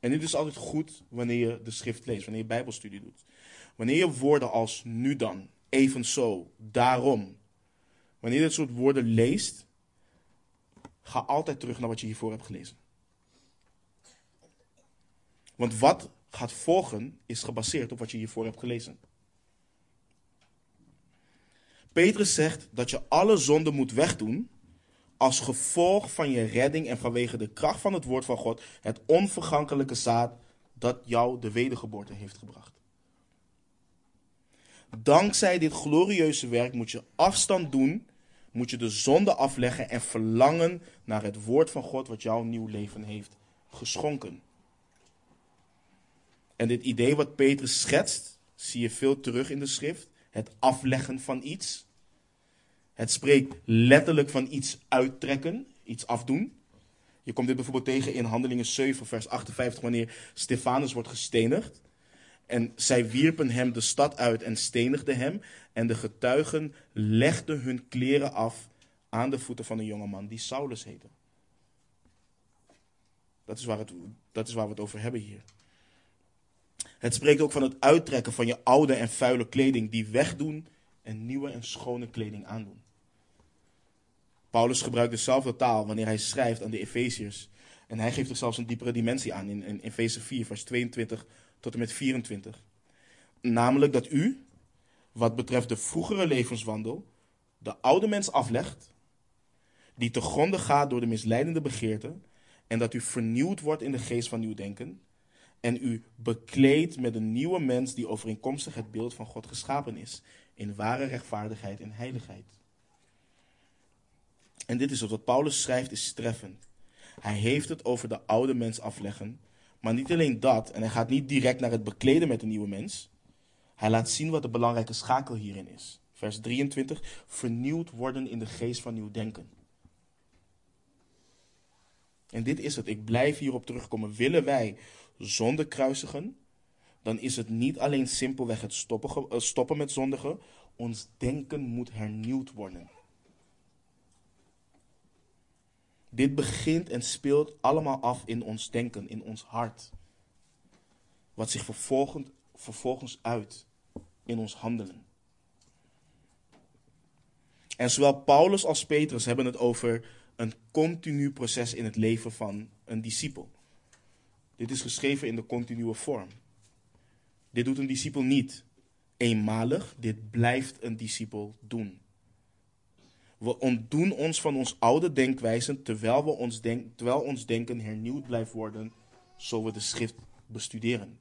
En dit is altijd goed wanneer je de schrift leest, wanneer je bijbelstudie doet. Wanneer je woorden als nu dan, evenzo, daarom, wanneer je dit soort woorden leest, ga altijd terug naar wat je hiervoor hebt gelezen. Want wat gaat volgen is gebaseerd op wat je hiervoor hebt gelezen. Petrus zegt dat je alle zonden moet wegdoen als gevolg van je redding en vanwege de kracht van het woord van God, het onvergankelijke zaad dat jou de wedergeboorte heeft gebracht. Dankzij dit glorieuze werk moet je afstand doen, moet je de zonde afleggen en verlangen naar het woord van God wat jouw nieuw leven heeft geschonken. En dit idee wat Petrus schetst, zie je veel terug in de schrift. Het afleggen van iets. Het spreekt letterlijk van iets uittrekken, iets afdoen. Je komt dit bijvoorbeeld tegen in Handelingen 7, vers 58, wanneer Stefanus wordt gestenigd. En zij wierpen hem de stad uit en stenigden hem. En de getuigen legden hun kleren af aan de voeten van een jongeman die Saulus heette. Dat is, waar het, dat is waar we het over hebben hier. Het spreekt ook van het uittrekken van je oude en vuile kleding, die wegdoen en nieuwe en schone kleding aandoen. Paulus gebruikt dezelfde taal wanneer hij schrijft aan de Efeziërs. En hij geeft er zelfs een diepere dimensie aan in, in Efeze 4, vers 22 tot en met 24. Namelijk dat u, wat betreft de vroegere levenswandel, de oude mens aflegt, die te gronde gaat door de misleidende begeerten, en dat u vernieuwd wordt in de geest van uw denken, en u bekleedt met een nieuwe mens die overeenkomstig het beeld van God geschapen is, in ware rechtvaardigheid en heiligheid. En dit is wat Paulus schrijft, is treffend. Hij heeft het over de oude mens afleggen, maar niet alleen dat, en hij gaat niet direct naar het bekleden met een nieuwe mens. Hij laat zien wat de belangrijke schakel hierin is. vers 23, vernieuwd worden in de geest van nieuw denken. En dit is het. Ik blijf hierop terugkomen. Willen wij zonde kruisigen, dan is het niet alleen simpelweg het stoppen, eh, stoppen met zondigen. Ons denken moet hernieuwd worden. Dit begint en speelt allemaal af in ons denken, in ons hart. Wat zich vervolgens, vervolgens uit in ons handelen. En zowel Paulus als Petrus hebben het over een continu proces in het leven van een discipel. Dit is geschreven in de continue vorm. Dit doet een discipel niet eenmalig, dit blijft een discipel doen. We ontdoen ons van ons oude denkwijzen terwijl, we ons, denk, terwijl ons denken hernieuwd blijft worden, zo we de schrift bestuderen.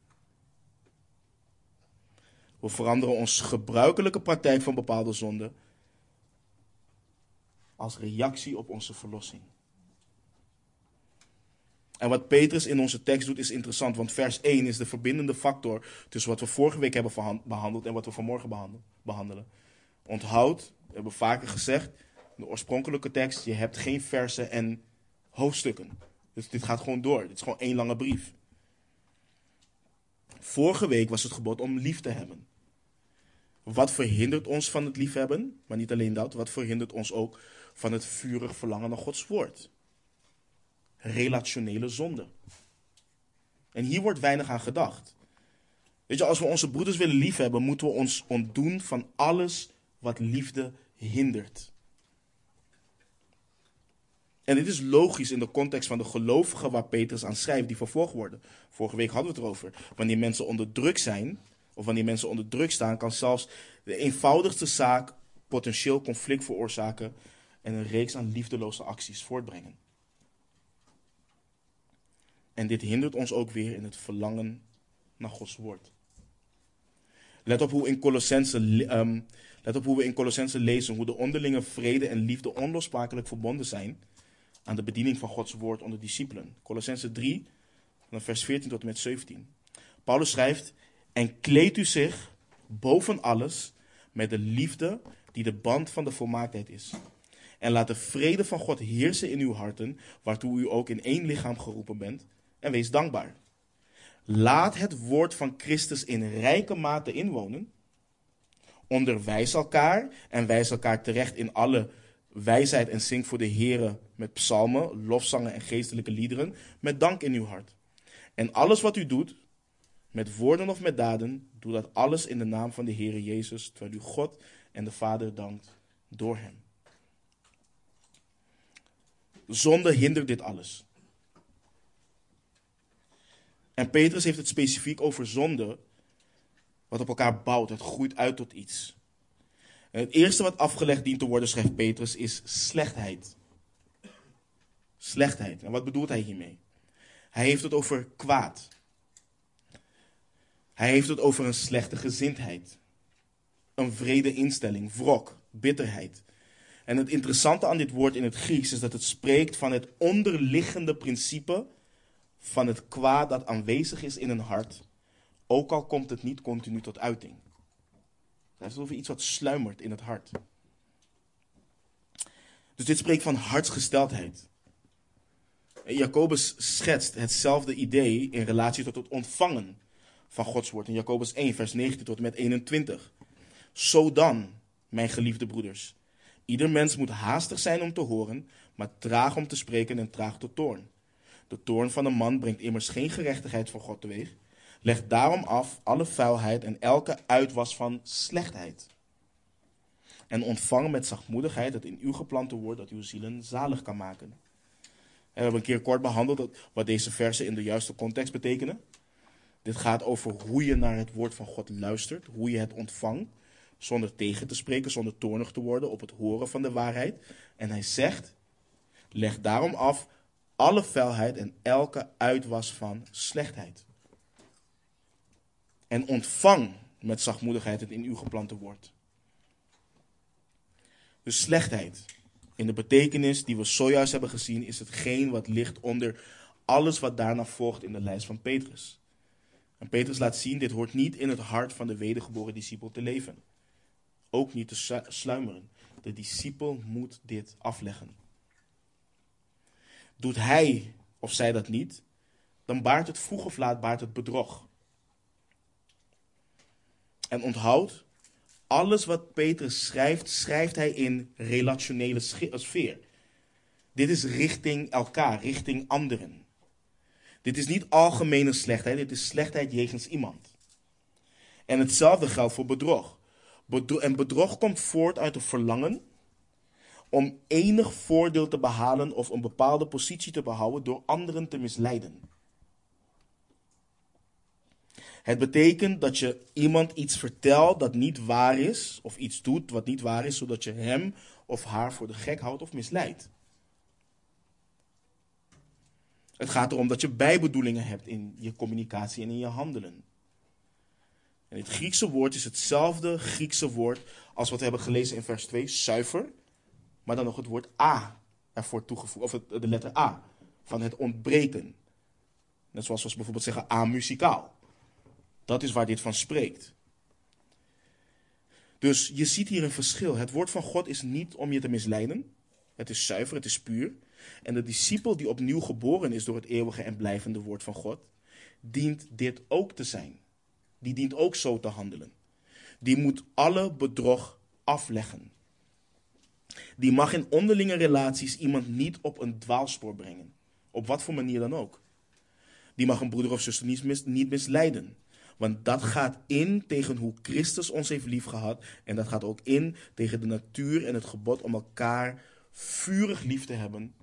We veranderen ons gebruikelijke praktijk van bepaalde zonden als reactie op onze verlossing. En wat Petrus in onze tekst doet is interessant, want vers 1 is de verbindende factor tussen wat we vorige week hebben behandeld en wat we vanmorgen behandelen. Onthoud, we hebben vaker gezegd, de oorspronkelijke tekst, je hebt geen versen en hoofdstukken. Dus dit gaat gewoon door. Dit is gewoon één lange brief. Vorige week was het gebod om lief te hebben. Wat verhindert ons van het liefhebben? Maar niet alleen dat, wat verhindert ons ook van het vurig verlangen naar Gods woord? Relationele zonde. En hier wordt weinig aan gedacht. Weet je, als we onze broeders willen liefhebben, moeten we ons ontdoen van alles wat liefde hindert. En dit is logisch in de context van de gelovigen waar Petrus aan schrijft, die vervolgd worden. Vorige week hadden we het erover. Wanneer mensen onder druk zijn, of wanneer mensen onder druk staan, kan zelfs de eenvoudigste zaak potentieel conflict veroorzaken en een reeks aan liefdeloze acties voortbrengen. En dit hindert ons ook weer in het verlangen naar Gods woord. Let op hoe, in um, let op hoe we in Colossense lezen hoe de onderlinge vrede en liefde onlosmakelijk verbonden zijn aan de bediening van Gods woord onder discipelen. Colossense 3, van vers 14 tot en met 17. Paulus schrijft: En kleed u zich boven alles met de liefde die de band van de volmaaktheid is. En laat de vrede van God heersen in uw harten, waartoe u ook in één lichaam geroepen bent. En wees dankbaar. Laat het woord van Christus in rijke mate inwonen. Onderwijs elkaar en wijs elkaar terecht in alle wijsheid en zing voor de Here met psalmen, lofzangen en geestelijke liederen, met dank in uw hart. En alles wat u doet, met woorden of met daden, doe dat alles in de naam van de Heere Jezus, terwijl u God en de Vader dankt door hem. Zonde hindert dit alles. En Petrus heeft het specifiek over zonde, wat op elkaar bouwt. Het groeit uit tot iets. Het eerste wat afgelegd dient te worden, schrijft Petrus, is slechtheid. Slechtheid. En wat bedoelt hij hiermee? Hij heeft het over kwaad. Hij heeft het over een slechte gezindheid. Een vrede instelling, wrok, bitterheid. En het interessante aan dit woord in het Grieks is dat het spreekt van het onderliggende principe van het kwaad dat aanwezig is in een hart, ook al komt het niet continu tot uiting. Het is over iets wat sluimert in het hart. Dus dit spreekt van hartsgesteldheid. Jacobus schetst hetzelfde idee in relatie tot het ontvangen van Gods woord. In Jacobus 1, vers 19 tot en met 21. Zo dan, mijn geliefde broeders. Ieder mens moet haastig zijn om te horen, maar traag om te spreken en traag tot toorn. De toorn van een man brengt immers geen gerechtigheid voor God teweeg. Leg daarom af alle vuilheid en elke uitwas van slechtheid. En ontvang met zachtmoedigheid het in uw geplante woord dat uw zielen zalig kan maken. we hebben een keer kort behandeld wat deze versen in de juiste context betekenen. Dit gaat over hoe je naar het woord van God luistert, hoe je het ontvangt, zonder tegen te spreken, zonder toornig te worden op het horen van de waarheid. En hij zegt, leg daarom af alle vuilheid en elke uitwas van slechtheid. En ontvang met zachtmoedigheid het in uw geplante woord. Dus slechtheid, in de betekenis die we zojuist hebben gezien, is hetgeen wat ligt onder alles wat daarna volgt in de lijst van Petrus. En Petrus laat zien, dit hoort niet in het hart van de wedergeboren discipel te leven. ook niet te sluimeren. De discipel moet dit afleggen. Doet hij of zij dat niet, dan baart het vroeg of laat baart het bedrog. En onthoud, alles wat Petrus schrijft, schrijft hij in relationele sfeer. Dit is richting elkaar, richting anderen. Dit is niet algemene slechtheid, dit is slechtheid jegens iemand. En hetzelfde geldt voor bedrog. En bedrog komt voort uit een verlangen om enig voordeel te behalen of een bepaalde positie te behouden door anderen te misleiden. Het betekent dat je iemand iets vertelt dat niet waar is, of iets doet wat niet waar is, zodat je hem of haar voor de gek houdt of misleidt. Het gaat erom dat je bijbedoelingen hebt in je communicatie en in je handelen. En het Griekse woord is hetzelfde Griekse woord als wat we hebben gelezen in vers 2, zuiver, maar dan nog het woord a ervoor toegevoegd, of de letter a, van het ontbreken. Net zoals we bijvoorbeeld zeggen amuzikaal. Dat is waar dit van spreekt. Dus je ziet hier een verschil. Het woord van God is niet om je te misleiden. Het is zuiver, het is puur. En de discipel die opnieuw geboren is door het eeuwige en blijvende woord van God, dient dit ook te zijn. Die dient ook zo te handelen. Die moet alle bedrog afleggen. Die mag in onderlinge relaties iemand niet op een dwaalspoor brengen. Op wat voor manier dan ook. Die mag een broeder of zuster niet, niet misleiden. Want dat gaat in tegen hoe Christus ons heeft liefgehad. En dat gaat ook in tegen de natuur en het gebod om elkaar vurig lief te hebben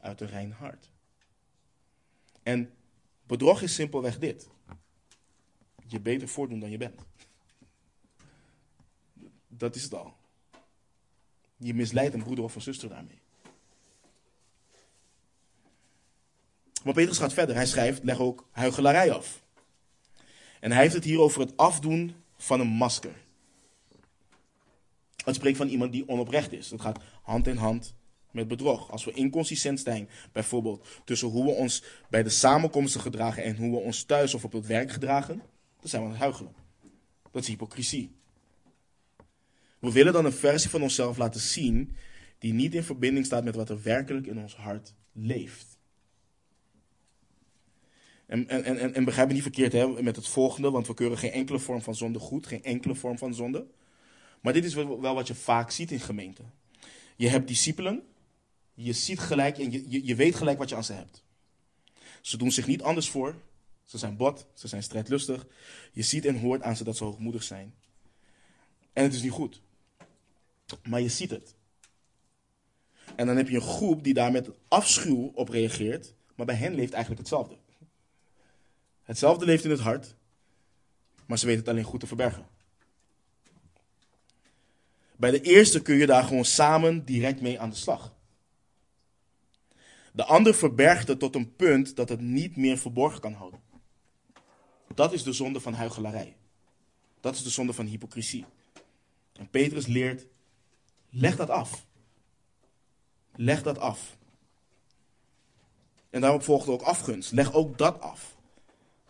uit een rein hart. En bedrog is simpelweg dit. Je beter voordoen dan je bent. Dat is het al. Je misleidt een broeder of een zuster daarmee. Maar Petrus gaat verder. Hij schrijft, leg ook huichelarij af. En hij heeft het hier over het afdoen van een masker. Het spreekt van iemand die onoprecht is. Dat gaat hand in hand met bedrog. Als we inconsistent zijn, bijvoorbeeld tussen hoe we ons bij de samenkomsten gedragen en hoe we ons thuis of op het werk gedragen, dan zijn we aan het huichelen. Dat is hypocrisie. We willen dan een versie van onszelf laten zien die niet in verbinding staat met wat er werkelijk in ons hart leeft. En, en, en, en begrijp me niet verkeerd hè, met het volgende, want we keuren geen enkele vorm van zonde goed, geen enkele vorm van zonde. Maar dit is wel wat je vaak ziet in gemeenten. Je hebt discipelen, je ziet gelijk en je, je, je weet gelijk wat je aan ze hebt. Ze doen zich niet anders voor, ze zijn bot, ze zijn strijdlustig. Je ziet en hoort aan ze dat ze hoogmoedig zijn. En het is niet goed. Maar je ziet het. En dan heb je een groep die daar met afschuw op reageert, maar bij hen leeft eigenlijk hetzelfde. Hetzelfde leeft in het hart, maar ze weten het alleen goed te verbergen. Bij de eerste kun je daar gewoon samen direct mee aan de slag. De ander verbergt het tot een punt dat het niet meer verborgen kan houden. Dat is de zonde van huichelarij. Dat is de zonde van hypocrisie. En Petrus leert, leg dat af. Leg dat af. En daarop volgt ook afgunst. Leg ook dat af.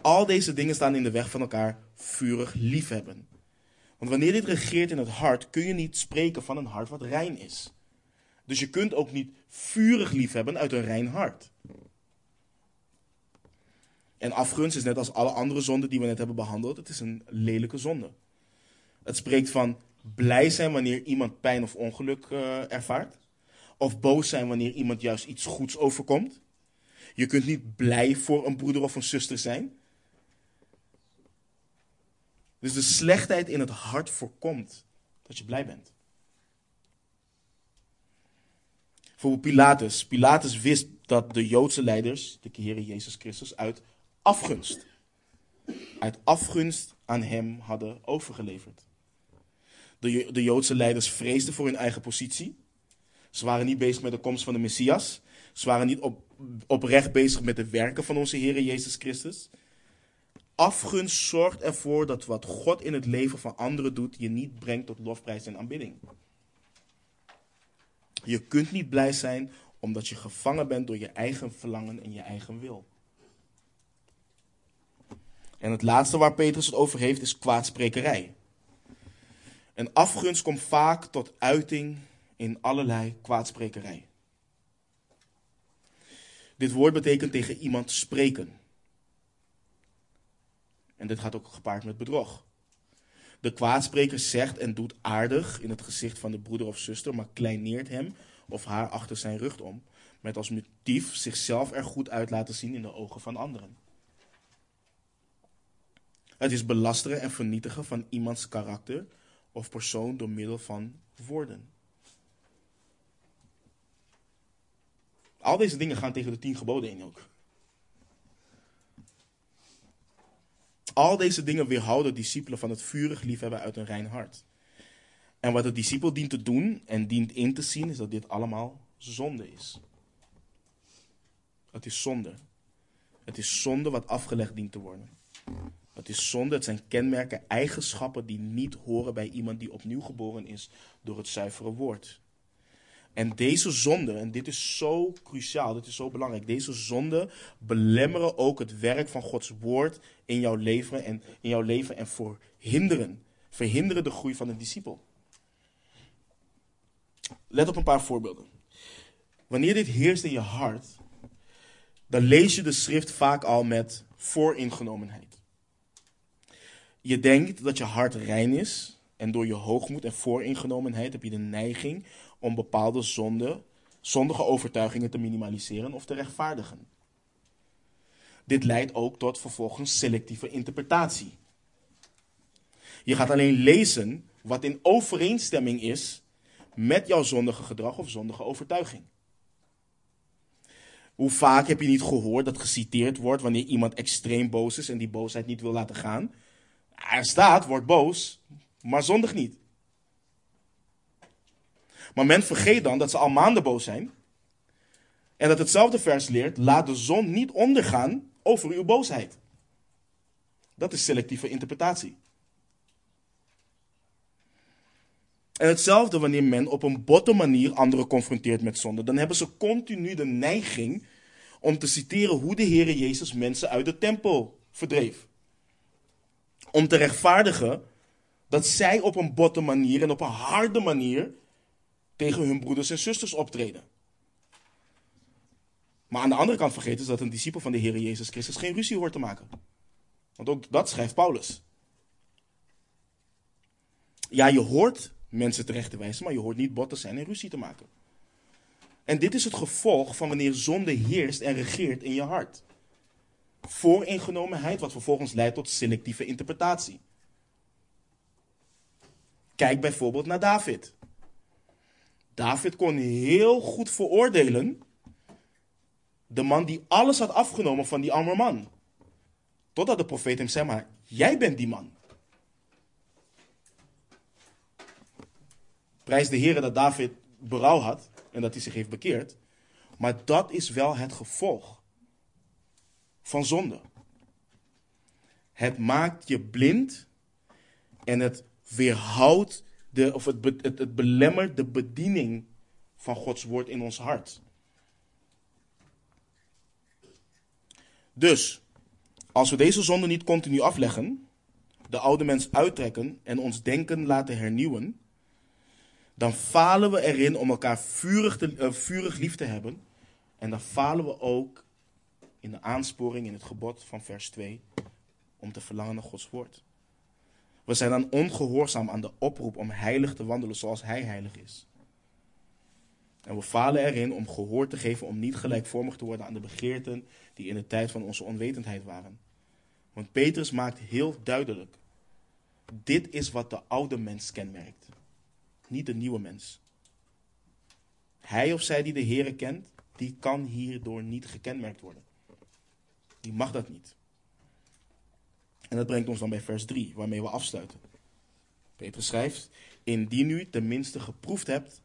Al deze dingen staan in de weg van elkaar vurig liefhebben. Want wanneer dit regeert in het hart, kun je niet spreken van een hart wat rein is. Dus je kunt ook niet vurig liefhebben uit een rein hart. En afgunst is net als alle andere zonden die we net hebben behandeld. Het is een lelijke zonde. Het spreekt van blij zijn wanneer iemand pijn of ongeluk uh, ervaart. Of boos zijn wanneer iemand juist iets goeds overkomt. Je kunt niet blij voor een broeder of een zuster zijn. Dus de slechtheid in het hart voorkomt dat je blij bent. Voor Pilatus. Pilatus wist dat de Joodse leiders, de Heer Jezus Christus, uit afgunst, uit afgunst aan hem hadden overgeleverd. De, de Joodse leiders vreesden voor hun eigen positie. Ze waren niet bezig met de komst van de Messias. Ze waren niet op, oprecht bezig met de werken van onze Heer Jezus Christus. Afgunst zorgt ervoor dat wat God in het leven van anderen doet, je niet brengt tot lofprijs en aanbidding. Je kunt niet blij zijn omdat je gevangen bent door je eigen verlangen en je eigen wil. En het laatste waar Petrus het over heeft is kwaadsprekerij. En afgunst komt vaak tot uiting in allerlei kwaadsprekerij. Dit woord betekent tegen iemand spreken. En dit gaat ook gepaard met bedrog. De kwaadspreker zegt en doet aardig in het gezicht van de broeder of zuster, maar kleineert hem of haar achter zijn rug om, met als motief zichzelf er goed uit laten zien in de ogen van anderen. Het is belasteren en vernietigen van iemands karakter of persoon door middel van woorden. Al deze dingen gaan tegen de tien geboden in ook. Al deze dingen weerhouden discipelen van het vurig liefhebben uit een rein hart. En wat de discipel dient te doen en dient in te zien, is dat dit allemaal zonde is. Het is zonde. Het is zonde wat afgelegd dient te worden. Het is zonde, het zijn kenmerken, eigenschappen die niet horen bij iemand die opnieuw geboren is door het zuivere woord. En deze zonde, en dit is zo cruciaal, dit is zo belangrijk, deze zonde belemmeren ook het werk van Gods woord in jouw leven en, in jouw leven en verhinderen, verhinderen de groei van een discipel. Let op een paar voorbeelden. Wanneer dit heerst in je hart, dan lees je de schrift vaak al met vooringenomenheid. Je denkt dat je hart rein is en door je hoogmoed en vooringenomenheid heb je de neiging om bepaalde zonde, zondige overtuigingen te minimaliseren of te rechtvaardigen. Dit leidt ook tot vervolgens selectieve interpretatie. Je gaat alleen lezen wat in overeenstemming is met jouw zondige gedrag of zondige overtuiging. Hoe vaak heb je niet gehoord dat geciteerd wordt wanneer iemand extreem boos is en die boosheid niet wil laten gaan? Er staat, word boos, maar zondig niet. Maar men vergeet dan dat ze al maanden boos zijn. En dat hetzelfde vers leert: laat de zon niet ondergaan over uw boosheid. Dat is selectieve interpretatie. En hetzelfde wanneer men op een botte manier anderen confronteert met zonde. Dan hebben ze continu de neiging om te citeren hoe de Heer Jezus mensen uit de tempel verdreef. Om te rechtvaardigen dat zij op een botte manier en op een harde manier tegen hun broeders en zusters optreden. Maar aan de andere kant vergeten ze dat een discipel van de Heer Jezus Christus geen ruzie hoort te maken. Want ook dat schrijft Paulus. Ja, je hoort mensen terecht te wijzen, maar je hoort niet bot te zijn en ruzie te maken. En dit is het gevolg van wanneer zonde heerst en regeert in je hart. Vooringenomenheid, wat vervolgens leidt tot selectieve interpretatie. Kijk bijvoorbeeld naar David. David kon heel goed veroordelen de man die alles had afgenomen van die arme man. Totdat de profeet hem zei, maar jij bent die man. Prijs de Heer dat David berouw had en dat hij zich heeft bekeerd. Maar dat is wel het gevolg van zonde. Het maakt je blind en het weerhoudt de, of het, het, belemmert de bediening van Gods woord in ons hart. Dus, als we deze zonde niet continu afleggen, de oude mens uittrekken en ons denken laten hernieuwen, dan falen we erin om elkaar vurig, te, uh, vurig lief te hebben. En dan falen we ook in de aansporing in het gebod van vers 2 om te verlangen naar Gods woord. We zijn dan ongehoorzaam aan de oproep om heilig te wandelen zoals Hij heilig is. En we falen erin om gehoor te geven om niet gelijkvormig te worden aan de begeerten die in de tijd van onze onwetendheid waren. Want Petrus maakt heel duidelijk: dit is wat de oude mens kenmerkt, niet de nieuwe mens. Hij of zij die de Here kent, die kan hierdoor niet gekenmerkt worden. Die mag dat niet. En dat brengt ons dan bij vers 3, waarmee we afsluiten. Petrus schrijft: Indien u tenminste geproefd hebt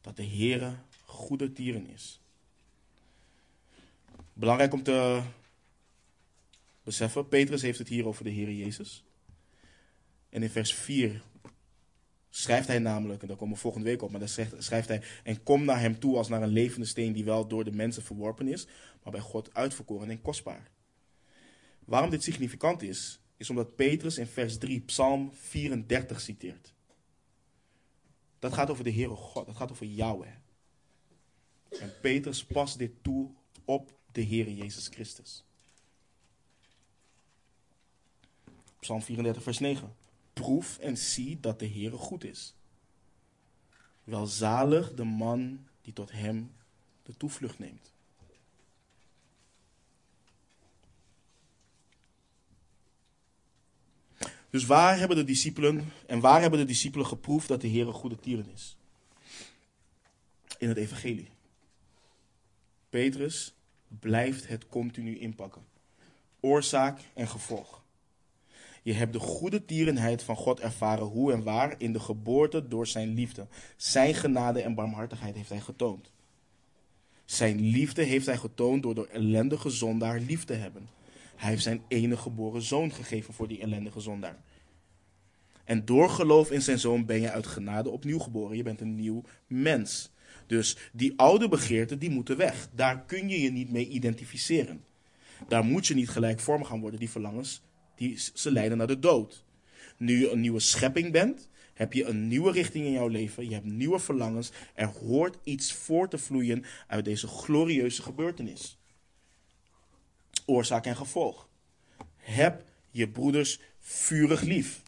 dat de Heere goede tieren is. Belangrijk om te beseffen, Petrus heeft het hier over de Heere Jezus. En in vers 4 schrijft hij namelijk, en daar komen we volgende week op, maar daar schrijft hij, en kom naar hem toe als naar een levende steen die wel door de mensen verworpen is, maar bij God uitverkoren en kostbaar. Waarom dit significant is, is omdat Petrus in vers 3 Psalm 34 citeert. Dat gaat over de Heere God. Dat gaat over Yahweh. En Petrus past dit toe op de Heere Jezus Christus. Psalm 34, vers 9. Proef en zie dat de Heere goed is. Welzalig de man die tot hem de toevlucht neemt. Dus waar hebben de discipelen en waar hebben de discipelen geproefd dat de Heer een goede tieren is? In het evangelie. Petrus blijft het continu inpakken. Oorzaak en gevolg. Je hebt de goede tierenheid van God ervaren hoe en waar in de geboorte door zijn liefde. Zijn genade en barmhartigheid heeft hij getoond. Zijn liefde heeft hij getoond door de ellendige zondaar lief te hebben. Hij heeft zijn enige geboren zoon gegeven voor die ellendige zondaar. En door geloof in zijn zoon ben je uit genade opnieuw geboren. Je bent een nieuw mens. Dus die oude begeerten, die moeten weg. Daar kun je je niet mee identificeren. Daar moet je niet gelijkvormig gaan worden. Die verlangens, die, ze leiden naar de dood. Nu je een nieuwe schepping bent, heb je een nieuwe richting in jouw leven. Je hebt nieuwe verlangens. Er hoort iets voor te vloeien uit deze glorieuze gebeurtenis oorzaak en gevolg. Heb je broeders vurig lief.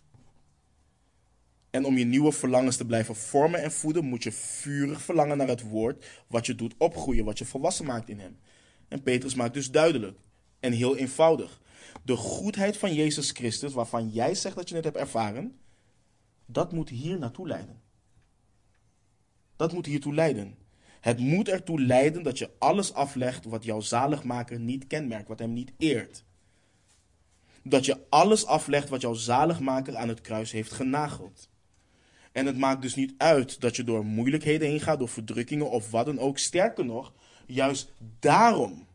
En om je nieuwe verlangens te blijven vormen en voeden, moet je vurig verlangen naar het woord wat je doet opgroeien, wat je volwassen maakt in hem. En Petrus maakt dus duidelijk en heel eenvoudig. De goedheid van Jezus Christus, waarvan jij zegt dat je het hebt ervaren, dat moet hier naartoe leiden. Dat moet hiertoe leiden. Het moet ertoe leiden dat je alles aflegt wat jouw zaligmaker niet kenmerkt, wat hem niet eert. Dat je alles aflegt wat jouw zaligmaker aan het kruis heeft genageld. En het maakt dus niet uit dat je door moeilijkheden heen gaat, door verdrukkingen of wat dan ook. Sterker nog, juist daarom,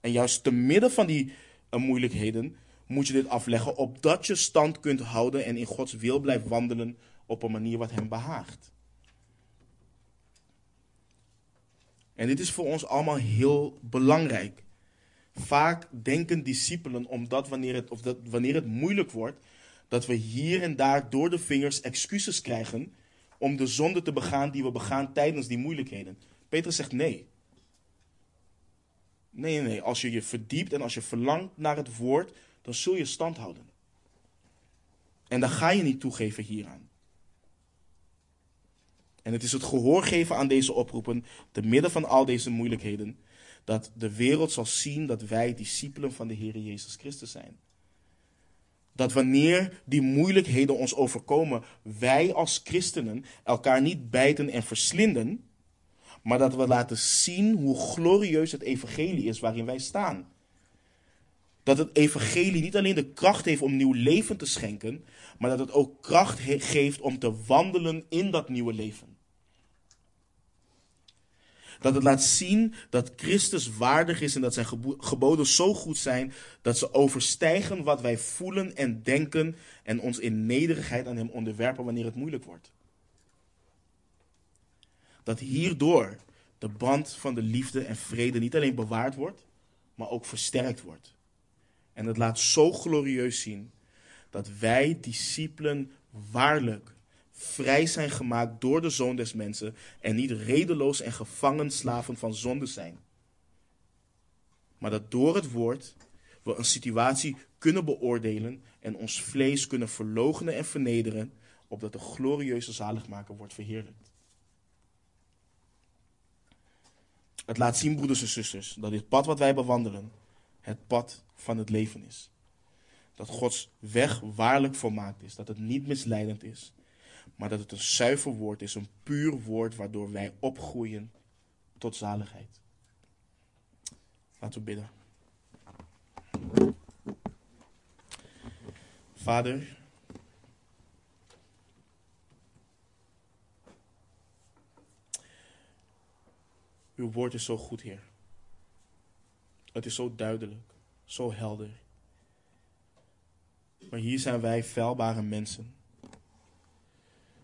en juist te midden van die uh, moeilijkheden, moet je dit afleggen, opdat je stand kunt houden en in Gods wil blijft wandelen op een manier wat hem behaagt. En dit is voor ons allemaal heel belangrijk. Vaak denken discipelen, omdat wanneer het, of dat, wanneer het moeilijk wordt, dat we hier en daar door de vingers excuses krijgen om de zonde te begaan die we begaan tijdens die moeilijkheden. Petrus zegt nee. Nee, nee. Als je je verdiept en als je verlangt naar het woord, dan zul je stand houden. En dan ga je niet toegeven hieraan. En het is het gehoor geven aan deze oproepen, te midden van al deze moeilijkheden, dat de wereld zal zien dat wij discipelen van de Heer Jezus Christus zijn. Dat wanneer die moeilijkheden ons overkomen, wij als christenen elkaar niet bijten en verslinden, maar dat we laten zien hoe glorieus het evangelie is waarin wij staan. Dat het evangelie niet alleen de kracht heeft om nieuw leven te schenken, maar dat het ook kracht geeft om te wandelen in dat nieuwe leven. Dat het laat zien dat Christus waardig is en dat zijn geboden zo goed zijn dat ze overstijgen wat wij voelen en denken en ons in nederigheid aan Hem onderwerpen wanneer het moeilijk wordt. Dat hierdoor de band van de liefde en vrede niet alleen bewaard wordt, maar ook versterkt wordt. En het laat zo glorieus zien dat wij discipelen waarlijk vrij zijn gemaakt door de Zoon des Mensen en niet redeloos en gevangen slaven van zonde zijn. Maar dat door het woord we een situatie kunnen beoordelen en ons vlees kunnen verloochenen en vernederen, opdat de glorieuze zaligmaker wordt verheerlijkt. Het laat zien, broeders en zusters, dat dit pad wat wij bewandelen, het pad van het leven is. Dat Gods weg waarlijk volmaakt is, dat het niet misleidend is, maar dat het een zuiver woord is, een puur woord waardoor wij opgroeien tot zaligheid. Laten we bidden. Vader, uw woord is zo goed, Heer. Het is zo duidelijk, zo helder. Maar hier zijn wij vuilbare mensen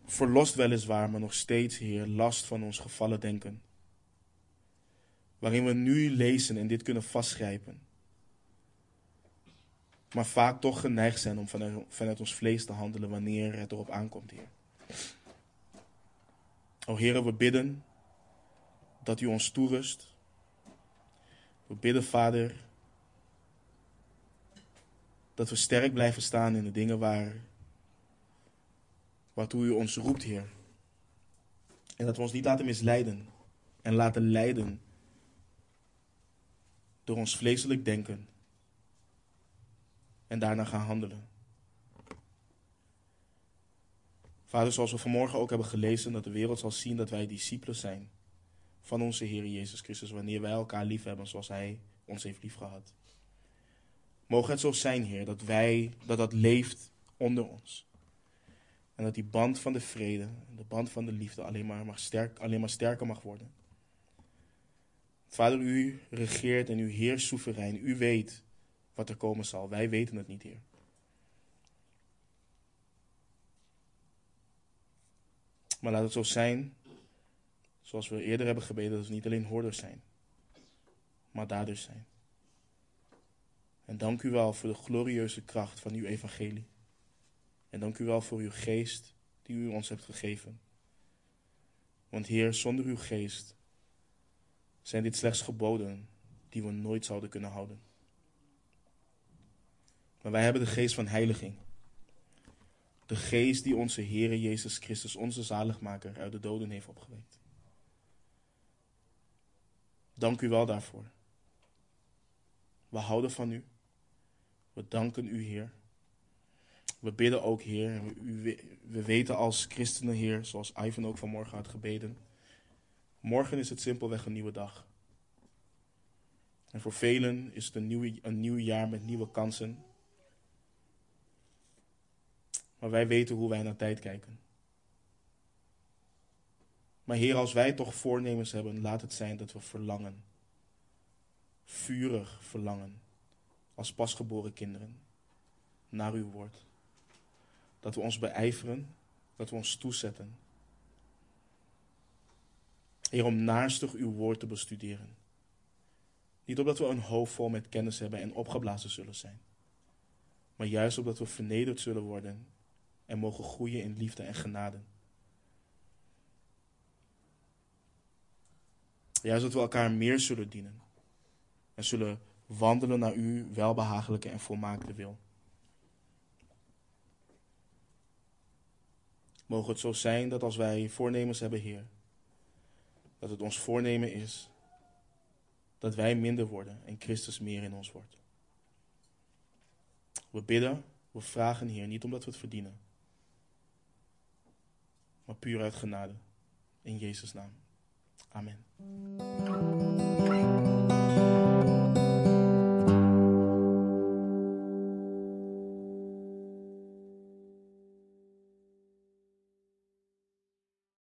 verlost weliswaar, maar nog steeds, Heer, last van ons gevallen denken. Waarin we nu lezen en dit kunnen vastgrijpen. Maar vaak toch geneigd zijn om vanuit, vanuit ons vlees te handelen wanneer het erop aankomt, Heer. O Heer, we bidden dat u ons toerust. We bidden, Vader, dat we sterk blijven staan in de dingen waar, waartoe u ons roept, Heer. En dat we ons niet laten misleiden en laten leiden door ons vleeselijk denken en daarna gaan handelen. Vader, zoals we vanmorgen ook hebben gelezen, dat de wereld zal zien dat wij discipelen zijn van onze Heer Jezus Christus, wanneer wij elkaar lief hebben zoals Hij ons heeft liefgehad. Mogen het zo zijn, Heer, dat wij, dat dat leeft onder ons. En dat die band van de vrede, de band van de liefde alleen maar, mag sterk, alleen maar sterker mag worden. Vader, u regeert en u heerst soeverein. U weet wat er komen zal. Wij weten het niet, Heer. Maar laat het zo zijn, zoals we eerder hebben gebeden, dat we niet alleen hoorders zijn, maar daders zijn. En dank u wel voor de glorieuze kracht van uw evangelie. En dank u wel voor uw geest die u ons hebt gegeven. Want Heer, zonder uw geest zijn dit slechts geboden die we nooit zouden kunnen houden. Maar wij hebben de geest van heiliging. De geest die onze Heer Jezus Christus, onze zaligmaker, uit de doden heeft opgewekt. Dank u wel daarvoor. We houden van u. We danken u, Heer. We bidden ook, Heer. We weten als christenen, Heer, zoals Ivan ook vanmorgen had gebeden. Morgen is het simpelweg een nieuwe dag. En voor velen is het een nieuw, een nieuw jaar met nieuwe kansen. Maar wij weten hoe wij naar tijd kijken. Maar Heer, als wij toch voornemens hebben, laat het zijn dat we verlangen. Vurig verlangen. Als pasgeboren kinderen. Naar uw woord. Dat we ons beijveren. Dat we ons toezetten. Heer, om naarstig uw woord te bestuderen. Niet omdat we een hoofd vol met kennis hebben en opgeblazen zullen zijn. Maar juist omdat we vernederd zullen worden en mogen groeien in liefde en genade. Juist dat we elkaar meer zullen dienen en zullen wandelen naar uw welbehagelijke en volmaakte wil. Mogen het zo zijn dat als wij voornemens hebben, Heer, dat het ons voornemen is dat wij minder worden en Christus meer in ons wordt. We bidden, we vragen, Heer, niet omdat we het verdienen, maar puur uit genade. In Jezus' naam. Amen.